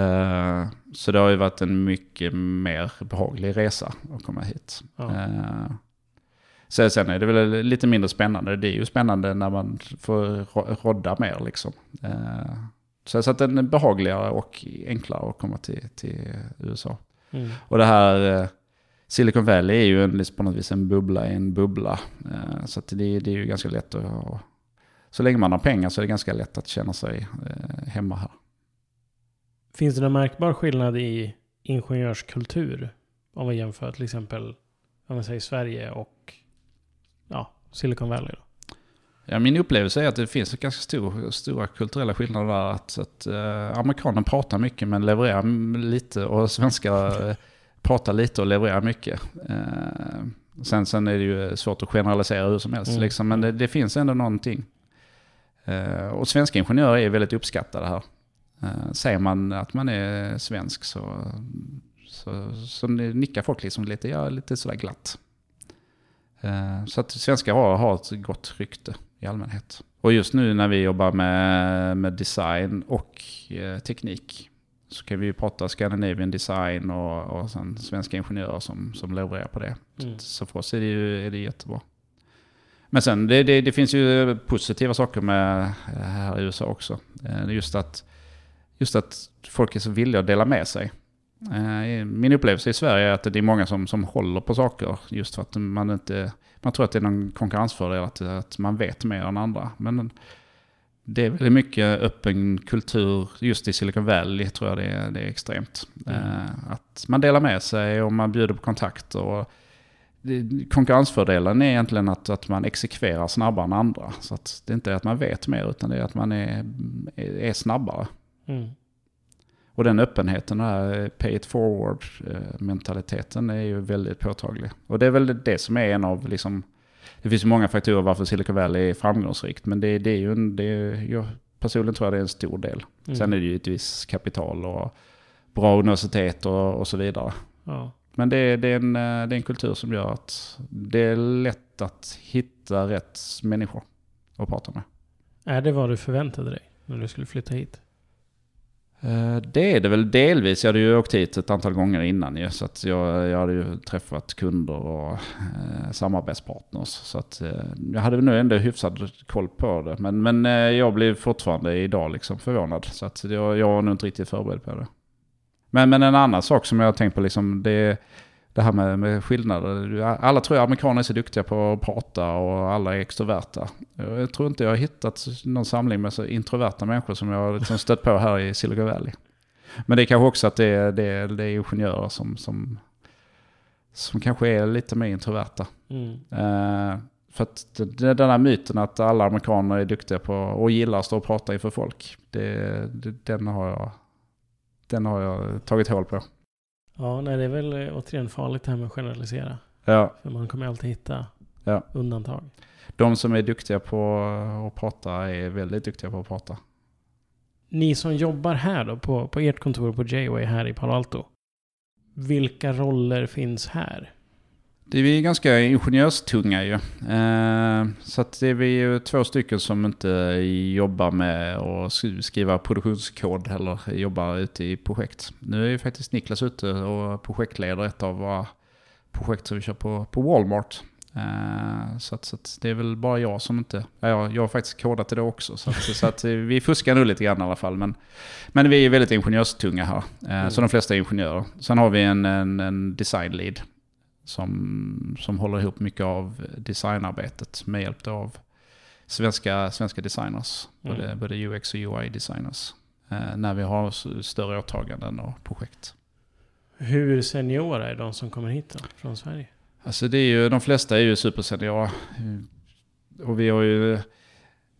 A: uh, så det har ju varit en mycket mer behaglig resa att komma hit. Ja. Så sen är det väl lite mindre spännande. Det är ju spännande när man får rodda mer liksom. Uh, så, så att den är behagligare och enklare att komma till, till USA. Mm. Och det här Silicon Valley är ju en, på något vis en bubbla i en bubbla. Så att det, det är ju ganska lätt att så länge man har pengar så är det ganska lätt att känna sig eh, hemma här.
B: Finns det någon märkbar skillnad i ingenjörskultur? Om vi jämför till exempel om vi säger Sverige och ja, Silicon Valley? Då?
A: Ja, min upplevelse är att det finns ganska stor, stora kulturella skillnader där. Att, att eh, amerikanen pratar mycket men levererar lite och svenskar eh, pratar lite och levererar mycket. Eh, sen, sen är det ju svårt att generalisera hur som helst, mm. liksom, men det, det, finns ändå någonting. Eh, och svenska ingenjörer är väldigt uppskattade här. Eh, säger man att man är svensk så, så, så nickar folk liksom lite, ja, lite sådär glatt. Eh, så att svenskar har, har ett gott rykte i allmänhet. Och just nu när vi jobbar med, med design och teknik så kan vi ju prata Scandinavian design och, och sen svenska ingenjörer som, som levererar på det. Mm. Så för oss är det, ju, är det jättebra. Men sen det, det, det, finns ju positiva saker med eh, här i USA också. Eh, just att, just att folk är så villiga att dela med sig. Eh, min upplevelse i Sverige är att det är många som, som håller på saker just för att man inte... Man tror att det är någon konkurrensfördel att, att man vet mer än andra. Men det är väldigt mycket öppen kultur just i Silicon Valley tror jag det är, det är extremt. Mm. Att man delar med sig och man bjuder på kontakter. Och konkurrensfördelen är egentligen att, att man exekverar snabbare än andra. Så att det inte är att man vet mer utan det är att man är, är snabbare. Mm. Och den öppenheten, den här pay it forward eh, mentaliteten är ju väldigt påtaglig. Och det är väl det som är en av liksom, det finns ju många faktorer varför Silicon Valley är framgångsrikt. Men det, det är ju en, det är, jag personligen tror jag det är en stor del.
B: Mm.
A: Sen är det ju ett visst kapital och bra universitet och, och så vidare.
B: Ja.
A: Men det det, är en, eh, det är en kultur som gör att det är lätt att hitta rätt människor att prata med.
B: Är det vad du förväntade dig när du skulle flytta hit?
A: Eh, det är det väl delvis. Jag hade ju åkt hit ett antal gånger innan ju. Så att jag, jag hade ju träffat kunder och eh, samarbetspartners. Så att eh, jag hade nog nu ändå hyfsad koll på det. Men, men eh, jag blir fortfarande idag liksom förvånad. Så att jag, jag var nog inte riktigt förberedd på det. Men, men en annan sak som jag har tänkt på liksom, det, det här med, med skillnader. Alla tror jag amerikaner är så duktiga på att prata och alla är extroverta. Jag tror inte jag har hittat någon samling med så introverta människor som jag har liksom stött på här i Silicon Valley. Men det är kanske också att det är, det är, det är ingenjörer som, som, som kanske är lite mer introverta.
B: Mm.
A: Eh, för att den här myten att alla amerikaner är duktiga på och gillar att stå och prata inför folk. Det, den, har jag, den har jag tagit hål på.
B: Ja, nej det är väl eh, återigen farligt det här med att generalisera.
A: Ja,
B: För man kommer alltid hitta
A: Ja.
B: undantag.
A: de som är duktiga på att prata är väldigt duktiga på att prata.
B: Ni som jobbar här då, på, på ert kontor på J-Way här i Palo Alto. Vilka roller finns här?
A: Det är vi ganska ingenjörstunga ju. Eh, så att det är vi ju två stycken som inte jobbar med att sk- skriva produktionskod eller jobbar ute i projekt. Nu är ju faktiskt Niklas ute och projektleder ett av våra projekt som vi kör på, på Walmart. Eh, så att, så att det är väl bara jag som inte... Ja, jag, jag har faktiskt kodat det då också. Så att, så att vi fuskar nu lite grann i alla fall. Men, men vi är väldigt ingenjörstunga här. Eh, Så de flesta är ingenjörer. Sen har vi en, en, en design lead som, som håller ihop mycket av designarbetet med hjälp av svenska, svenska designers.
B: Mm.
A: Både, både UX och UI-designers. Eh, när vi har större åtaganden och projekt.
B: Hur seniora är de som kommer hit då, från Sverige?
A: Alltså det är ju, de flesta är ju superseniora. Och vi har ju...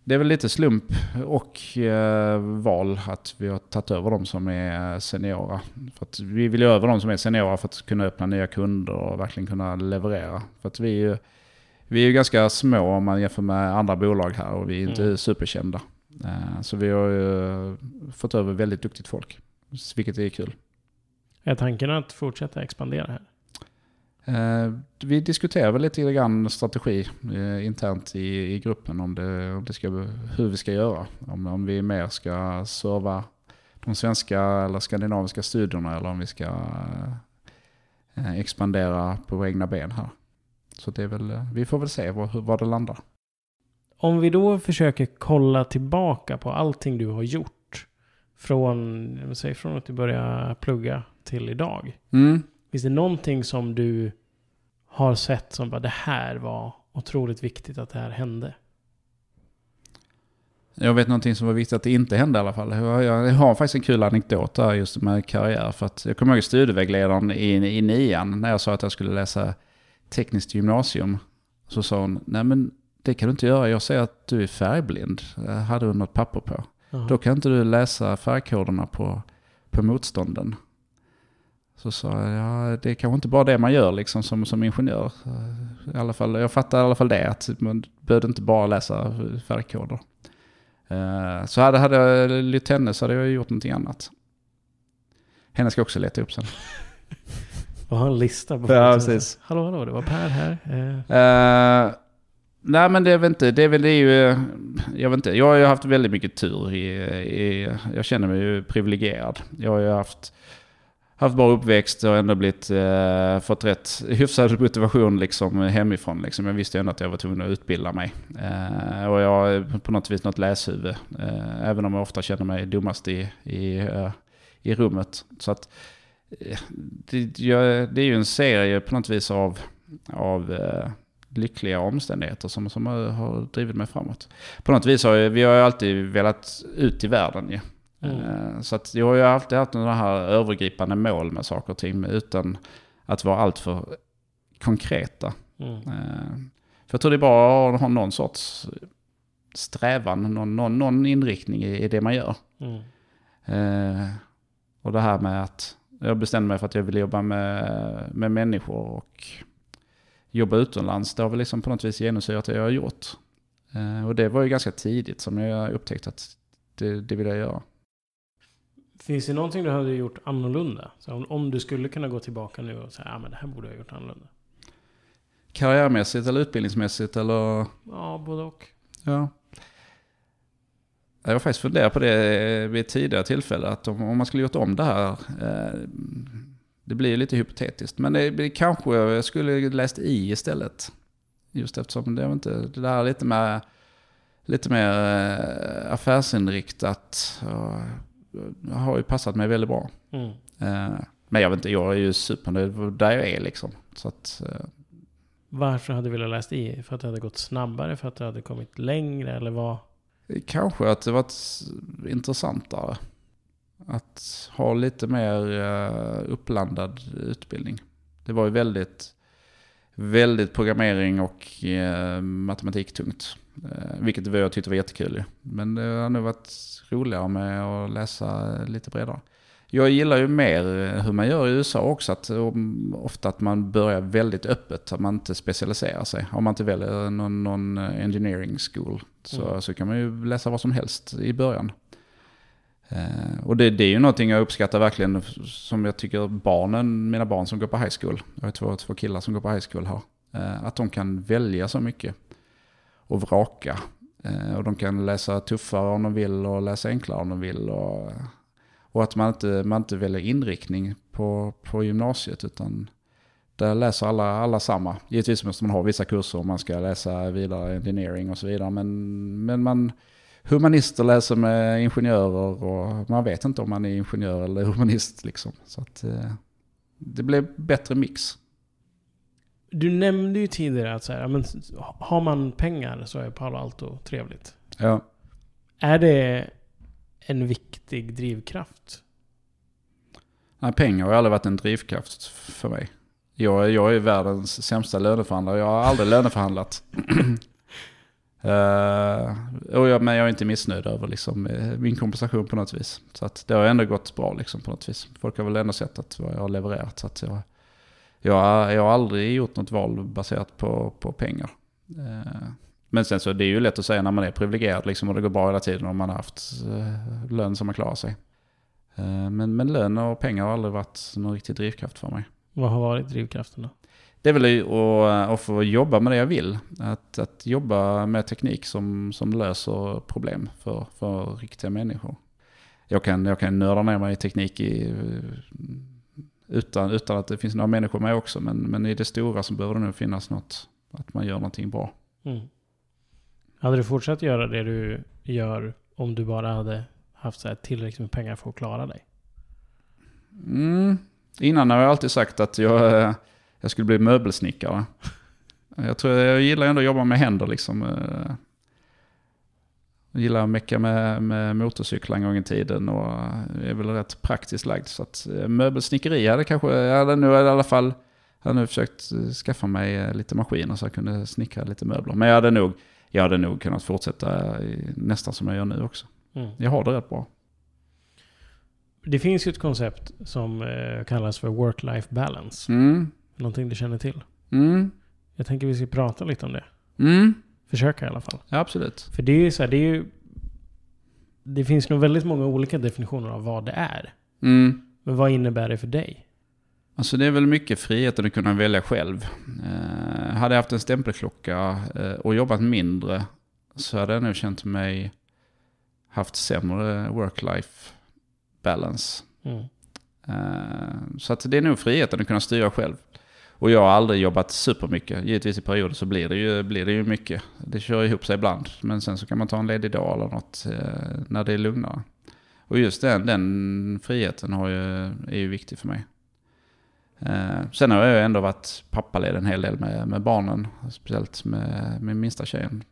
A: Det är väl lite slump och eh, val att vi har tagit över de som är seniora. För att vi vill ju över de som är seniora för att kunna öppna nya kunder och verkligen kunna leverera. För att vi är ju, vi är ju ganska små om man jämför med andra bolag här och vi är inte
B: Mm.
A: superkända. Eh, så vi har ju fått över väldigt duktigt folk, vilket är kul.
B: Är tanken att fortsätta expandera här?
A: Eh, vi diskuterar väl lite grann strategi eh, internt i, i gruppen om, det, om det ska, hur vi ska göra. Om, om vi mer ska serva de svenska eller skandinaviska studierna eller om vi ska eh, expandera på våra egna ben här. Så det är väl, vi får väl se var, var det landar.
B: Om vi då försöker kolla tillbaka på allting du har gjort. Från, säga, från att du började plugga till idag.
A: Mm.
B: Finns det någonting som du har sett som bara det här var otroligt viktigt att det här hände?
A: Jag vet någonting som var viktigt att det inte hände i alla fall. Jag, har faktiskt en kul anekdot där just med karriär. För att jag kommer ihåg studievägledaren i, i nian när jag sa att jag skulle läsa tekniskt gymnasium. Så sa hon, nej men det kan du inte göra. Jag ser att du är färgblind. Jag hade hon något papper på.
B: Jaha.
A: Då kan inte du läsa färgkoderna på, på motstånden. Så sa jag, ja det är kanske inte bara det man gör liksom som, som ingenjör. I alla fall, jag fattar i alla fall det, att man behövde inte bara läsa färgkoder. Eh, Så hade, hade jag lytt henne så hade jag gjort någonting annat. Henne ska jag också leta upp sen. <laughs>
B: Och ha en lista på
A: Ja, precis.
B: Hallå, hallå, det var Per här. Eh,
A: nej men det är väl inte, det är väl det är ju, jag vet inte, jag har ju haft väldigt mycket tur i, i jag känner mig ju privilegierad. Jag har ju haft, haft bra uppväxt och ändå blivit, eh, fått rätt hyfsad motivation liksom hemifrån. Liksom. Jag visste ju ändå att jag var tvungen att utbilda mig. Eh, och jag har på något vis något läshuvud. Eh, även om jag ofta känner mig dummast i, i, eh, i rummet. Så att eh, det, jag, det är ju en serie på något vis av, av eh, lyckliga omständigheter som, som har, drivit mig framåt. På något vis har jag, vi har ju alltid velat ut i världen ju.
B: Mm.
A: Eh, Så att jag har ju alltid haft några här övergripande mål med saker och ting utan att vara alltför konkreta.
B: mm.
A: Eh, För jag tror det är bra att ha någon sorts strävan, någon, någon, någon inriktning i, i det man gör.
B: Mm.
A: Eh, Och det här med att jag bestämde mig för att jag ville jobba med, med människor och jobba utomlands. Det har väl liksom på något vis genomsyrat det jag har gjort. Eh, och det var ju ganska tidigt som jag upptäckte att det, det vill jag göra.
B: Finns det någonting du hade gjort annorlunda? Så om, om du skulle kunna gå tillbaka nu och säga att ah, det här borde jag ha gjort annorlunda.
A: Karriärmässigt eller utbildningsmässigt eller?
B: Ja, både och.
A: Ja. Jag har faktiskt funderat på det vid ett tidigare tillfälle. Att om, om man skulle gjort om det här. Eh, det blir lite hypotetiskt. Men det, det kanske jag skulle läst i istället. Just eftersom det, är inte, det där är lite mer, lite mer eh, affärsinriktat. Och har ju passat mig väldigt bra.
B: Mm.
A: Eh, men jag vet inte, jag är ju supernöjd där jag är liksom. Så att, eh,
B: Varför hade du velat läst i? För att det hade gått snabbare? För att du hade kommit längre? Eller vad?
A: Kanske att det varit intressantare. Att ha lite mer uh, uppblandad utbildning. Det var ju väldigt, väldigt programmering och matematik tungt. Uh, vilket jag tyckte var jättekul. Men det har nog varit roligare med att läsa lite bredare. Jag gillar ju mer hur man gör i USA också. Att, ofta att man börjar väldigt öppet, att man inte specialiserar sig. Om man inte väljer någon, någon engineering school så, mm. så kan man ju läsa vad som helst i början. Eh, och det, det, är ju någonting jag uppskattar verkligen som jag tycker barnen, mina barn som går på high school, jag har två, två killar som går på high school här, eh, att de kan välja så mycket och vraka. Eh, och de kan läsa tuffare om de vill och läsa enklare om de vill. Och, och att man inte, man inte väljer inriktning på, på gymnasiet utan där läser alla, alla samma. Givetvis måste man ha vissa kurser om man ska läsa vidare engineering och så vidare. Men, men man, humanister läser med ingenjörer och man vet inte om man är ingenjör eller humanist. Liksom. Så att, eh, det blev bättre mix.
B: Du nämnde ju tidigare att så här, men, har man pengar så är Palo Alto trevligt.
A: Ja.
B: Är det en viktig drivkraft?
A: Nej, pengar har aldrig varit en drivkraft för mig. Jag, jag är världens sämsta löneförhandlare. Jag har aldrig <laughs> löneförhandlat. uh, <clears throat> och jag, men jag är inte missnöjd över liksom, eh, min kompensation på något vis. Så att det har ändå gått bra liksom, på något vis. Folk har väl ändå sett att vad jag har levererat. Så att jag, jag, jag har aldrig gjort något val baserat på, på pengar. Uh, men sen så det är ju lätt att säga när man är privilegierad liksom, och det går bra hela tiden om man har haft uh, lön som man klarar sig. men, men lön och pengar har aldrig varit någon riktig drivkraft för mig.
B: Vad har varit drivkraften då?
A: Det är väl att, att få jobba med det jag vill. Att, att jobba med teknik som, som löser problem för, för riktiga människor. Jag kan, jag kan nörda ner mig i teknik i, utan, utan att det finns några människor med också. Men, men i det stora så behöver det nog finnas något, att man gör någonting bra.
B: Mm. Hade du fortsatt göra det du gör om du bara hade haft så tillräckligt med pengar för att klara dig?
A: Mm, Innan har jag alltid sagt att jag, eh, jag skulle bli möbelsnickare. Jag tror jag gillar ändå att jobba med händer liksom. Eh. Jag gillar att mecka med, med motorcyklar en gång i tiden och är väl rätt praktiskt lagd. Så att eh, möbelsnickeri hade kanske, jag hade nu i alla fall jag hade nu försökt skaffa mig lite maskiner så jag kunde snickra lite möbler. Men jag hade nog, jag hade nog kunnat fortsätta nästan som jag gör nu också. Mm. Jag har det rätt bra.
B: Det finns ju ett koncept som eh, kallas för work-life balance.
A: Mm.
B: Någonting du känner till?
A: Mm.
B: Jag tänker vi ska prata lite om det.
A: Mm.
B: Försöka i alla fall.
A: Ja, absolut.
B: För det är ju så här, det är ju... Det finns nog väldigt många olika definitioner av vad det är.
A: Mm.
B: Men vad innebär det för dig?
A: Alltså det är väl mycket frihet att kunna välja själv. Eh, hade jag haft en stämpelklocka eh, och jobbat mindre så hade jag nog känt mig haft sämre work-life balance.
B: Mm.
A: Uh, så att det är nog friheten att kunna styra själv. Och jag har aldrig jobbat supermycket. Givetvis i perioder så blir det ju, blir det ju mycket. Det kör ihop sig ibland. Men sen så kan man ta en ledig dag eller något eh, när det är lugnare. Och just den, den friheten har ju, är ju viktig för mig. Eh, sen har jag ändå varit pappaledig en hel del med, med barnen. Speciellt med min minsta tjejen.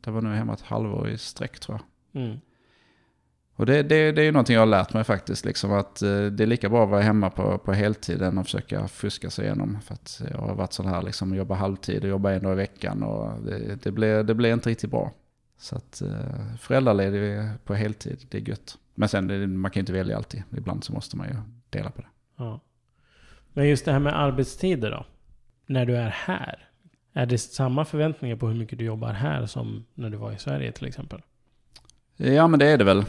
A: Det var nu hemma ett halvår i sträck tror
B: jag. Mm.
A: Och det, det, det är ju någonting jag har lärt mig faktiskt. Liksom att eh, det är lika bra att vara hemma på, på heltid än att försöka fuska sig igenom. För att jag har varit sån här, liksom, jobba halvtid och jobba en dag i veckan. Och det, det, blir, det blir inte riktigt bra. Så att eh, föräldraledig på heltid, det är gött. Men sen, man kan ju inte välja alltid. Ibland så måste man ju dela på det.
B: Ja. Men just det här med arbetstider då? När du är här? Är det samma förväntningar på hur mycket du jobbar här som när du var i Sverige till exempel?
A: Ja men det är det väl. Eh,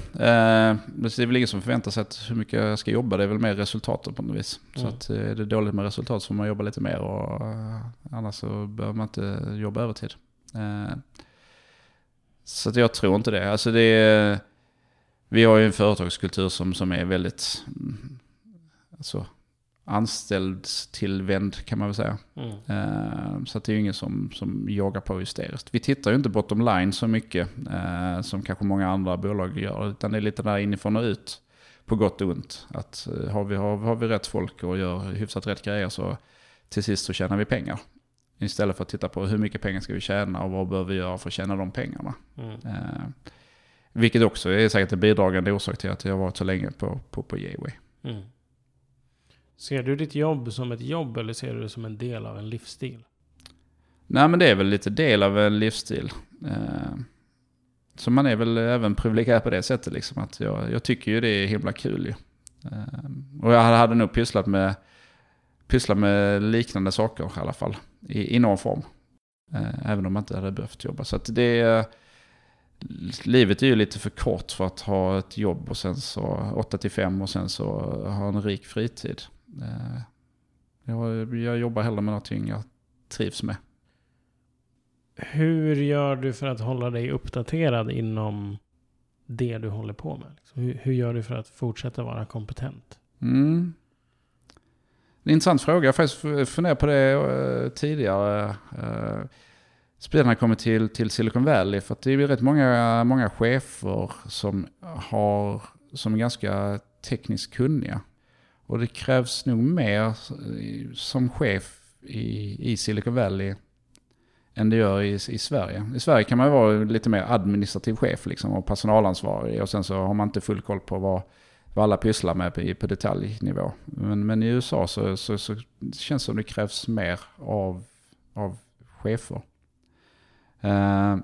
A: det är väl ingen som förväntar sig att hur mycket jag ska jobba. Det är väl mer resultatet på något vis. Så
B: Mm.
A: att, eh, är det dåligt med resultat så får man jobba lite mer och eh, annars så behöver man inte jobba övertid. Så att jag tror inte det. Alltså det är, vi har ju en företagskultur som, som är väldigt mm, alltså, anställstillvänd kan man väl säga.
B: Mm.
A: Eh, Så det är ju ingen som, som jagar på hysteriskt. Vi tittar ju inte bottom line så mycket eh, som kanske många andra bolag gör. Utan det är lite där inifrån och ut. På gott och ont. Att eh, har vi, har, har vi rätt folk och gör hyfsat rätt grejer så till sist så tjänar vi pengar. Istället för att titta på hur mycket pengar ska vi tjäna och vad behöver vi göra för att tjäna de pengarna.
B: Mm.
A: Vilket också är säkert en bidragande orsak till att jag har varit så länge på, på, på Gateway.
B: Mm. Ser du ditt jobb som ett jobb eller ser du det som en del av en livsstil?
A: Nej men det är väl lite del av en livsstil. Eh, så man är väl även privilegierad på det sättet liksom. Att jag, jag tycker ju det är himla kul ju. Eh, och jag hade, nog pysslat med, pysslat med liknande saker i alla fall. I, i någon form. Eh, även om man inte hade behövt jobba. Så att det är... Livet är ju lite för kort för att ha ett jobb och sen så 8 till 5 och sen så ha en rik fritid. Eh, jag, jag jobbar hellre med någonting jag trivs med.
B: Hur gör du för att hålla dig uppdaterad inom det du håller på med? Liksom, Hur, hur gör du för att fortsätta vara kompetent?
A: Mm. Det är en intressant fråga. Jag har faktiskt funderat på det eh, tidigare. När jag kommer till, till Silicon Valley. För att det är rätt många, många chefer som, har, som är ganska tekniskt kunniga. Och det krävs nog mer eh, som chef i, i Silicon Valley än det gör i, i Sverige. I Sverige kan man ju vara lite mer administrativ chef liksom, och personalansvarig. Och sen så har man inte full koll på vad, vad alla pysslar med på, på detaljnivå. Men, men i USA så, så, så känns det som det krävs mer av, av chefer. Uh,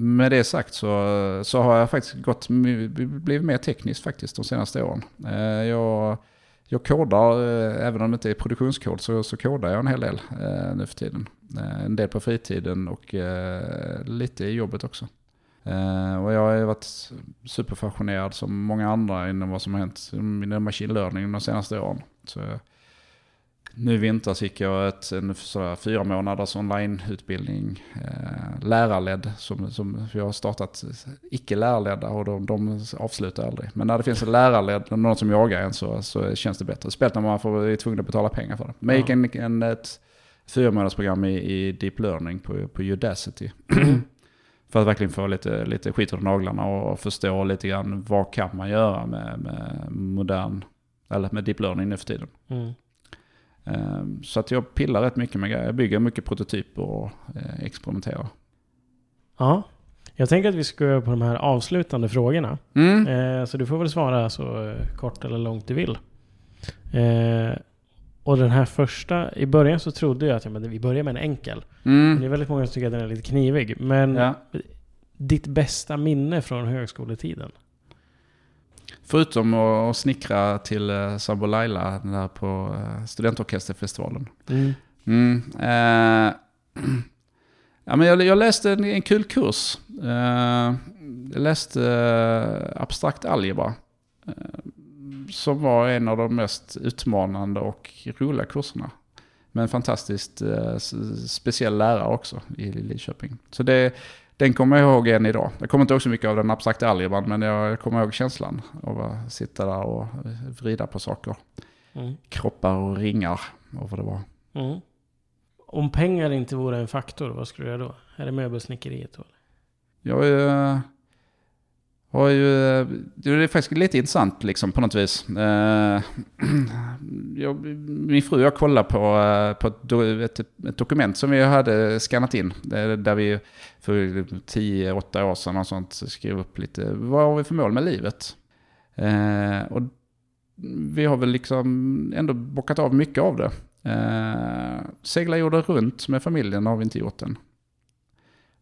A: med det sagt så, så har jag faktiskt gått, blivit mer teknisk faktiskt de senaste åren. Eh, jag, jag kodar, eh, även om det inte är produktionskod, så, så kodar jag en hel del eh, nu för tiden. En del på fritiden och lite i jobbet också. Och jag har varit superfascinerad som många andra inom vad som har hänt inom machine learning de senaste åren. Så, nu i vintras gick jag ett, en sådär fyra månaders onlineutbildning, eh, lärarledd, som, som jag har startat icke lärarledda och de, de avslutar aldrig. Men när det finns en lärarledd, någon som jagar en så, så känns det bättre. Speciellt när man får, är tvungen att betala pengar för det. Men jag gick en, en, ett fyra månaders program i, i deep learning på, på Udacity. <clears throat> för att verkligen få lite, lite skit ur naglarna och förstå lite grann vad kan man göra med, med modern, eller med deep learning nu för tiden.
B: Mm.
A: Ehm, Så att jag pillar rätt mycket med grejer. Jag bygger mycket prototyper och eh, experimenterar.
B: Ja. Jag tänker att vi ska gå på de här avslutande frågorna.
A: Mm.
B: Eh, så du får väl svara så eh, kort eller långt du vill. Eh, och den här första, i början så trodde jag att ja, men vi börjar med en enkel. Men det
A: Mm.
B: är väldigt många som tycker att den är lite knivig. Men
A: Ja.
B: ditt bästa minne från högskoletiden?
A: Förutom att snickra till eh, Sambo Laila där på eh, studentorkesterfestivalen.
B: Mm.
A: Mm. Eh, <clears throat> ja, men jag, jag läste en, en kul kurs. Eh, jag läste eh, abstrakt algebra. Eh, som var en av de mest utmanande och roliga kurserna. Med en fantastiskt eh, speciell lärare också i Lidköping. Så det, den kommer jag ihåg än idag. Jag kommer inte ihåg så mycket av den abstrakta algebran, men jag kommer ihåg känslan av att sitta där och vrida på saker.
B: Mm.
A: Kroppar och ringar och vad det var.
B: Mm. Om pengar inte vore en faktor, vad skulle du göra då? Är det möbelsnickeriet då?
A: Jag eh, har ju, eh, det är faktiskt lite intressant liksom på något vis. Eh, <clears throat> jag, min fru och jag kollade på, eh, på ett, ett, ett dokument som vi hade skannat in. Eh, där vi för 10-8 år sedan och sånt skrev upp lite, vad har vi för mål med livet? Eh, och vi har väl liksom ändå bockat av mycket av det. Eh, segla jorden runt med familjen har vi inte gjort än.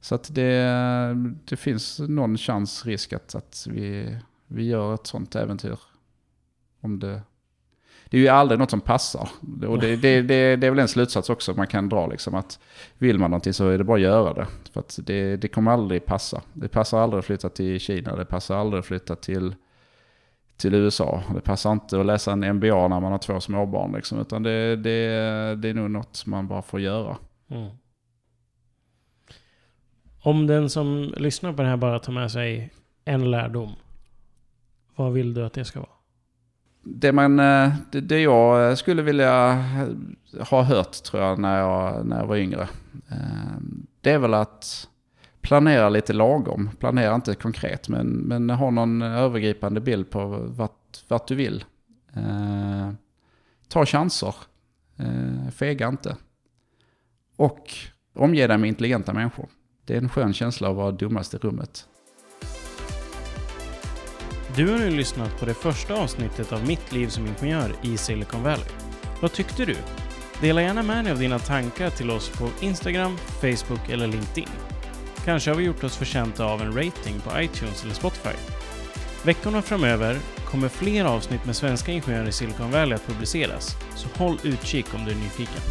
A: Så att det, det finns någon chans, risk att, att vi, vi gör ett sånt äventyr. Om det... Det är ju aldrig något som passar. Och det, det, det, det är väl en slutsats också man kan dra. Liksom, att vill man någonting så är det bara att göra det. För att det, det kommer aldrig passa. Det passar aldrig att flytta till Kina. Det passar aldrig att flytta till, till USA. Det passar inte att läsa en MBA när man har två småbarn. Liksom, utan det, det, det är nog något man bara får göra.
B: Mm. Om den som lyssnar på det här bara tar med sig en lärdom. Vad vill du att det ska vara?
A: Det, man, eh, det, det jag eh, skulle vilja ha hört tror jag när jag, när jag var yngre. Eh, det är väl att planera lite lagom. Planera inte konkret men, men ha någon övergripande bild på vart, vart du vill. Eh, ta chanser. Eh, fega inte. Och omge dig med intelligenta människor. Det är en skön känsla att vara dummast i rummet.
B: Du har nu lyssnat på det första avsnittet av Mitt liv som ingenjör i Silicon Valley. Vad tyckte du? Dela gärna med dig av dina tankar till oss på Instagram, Facebook eller LinkedIn. Kanske har vi gjort oss förtjänta av en rating på iTunes eller Spotify. Veckorna framöver kommer fler avsnitt med svenska ingenjörer i Silicon Valley att publiceras, så håll utkik om du är nyfiken.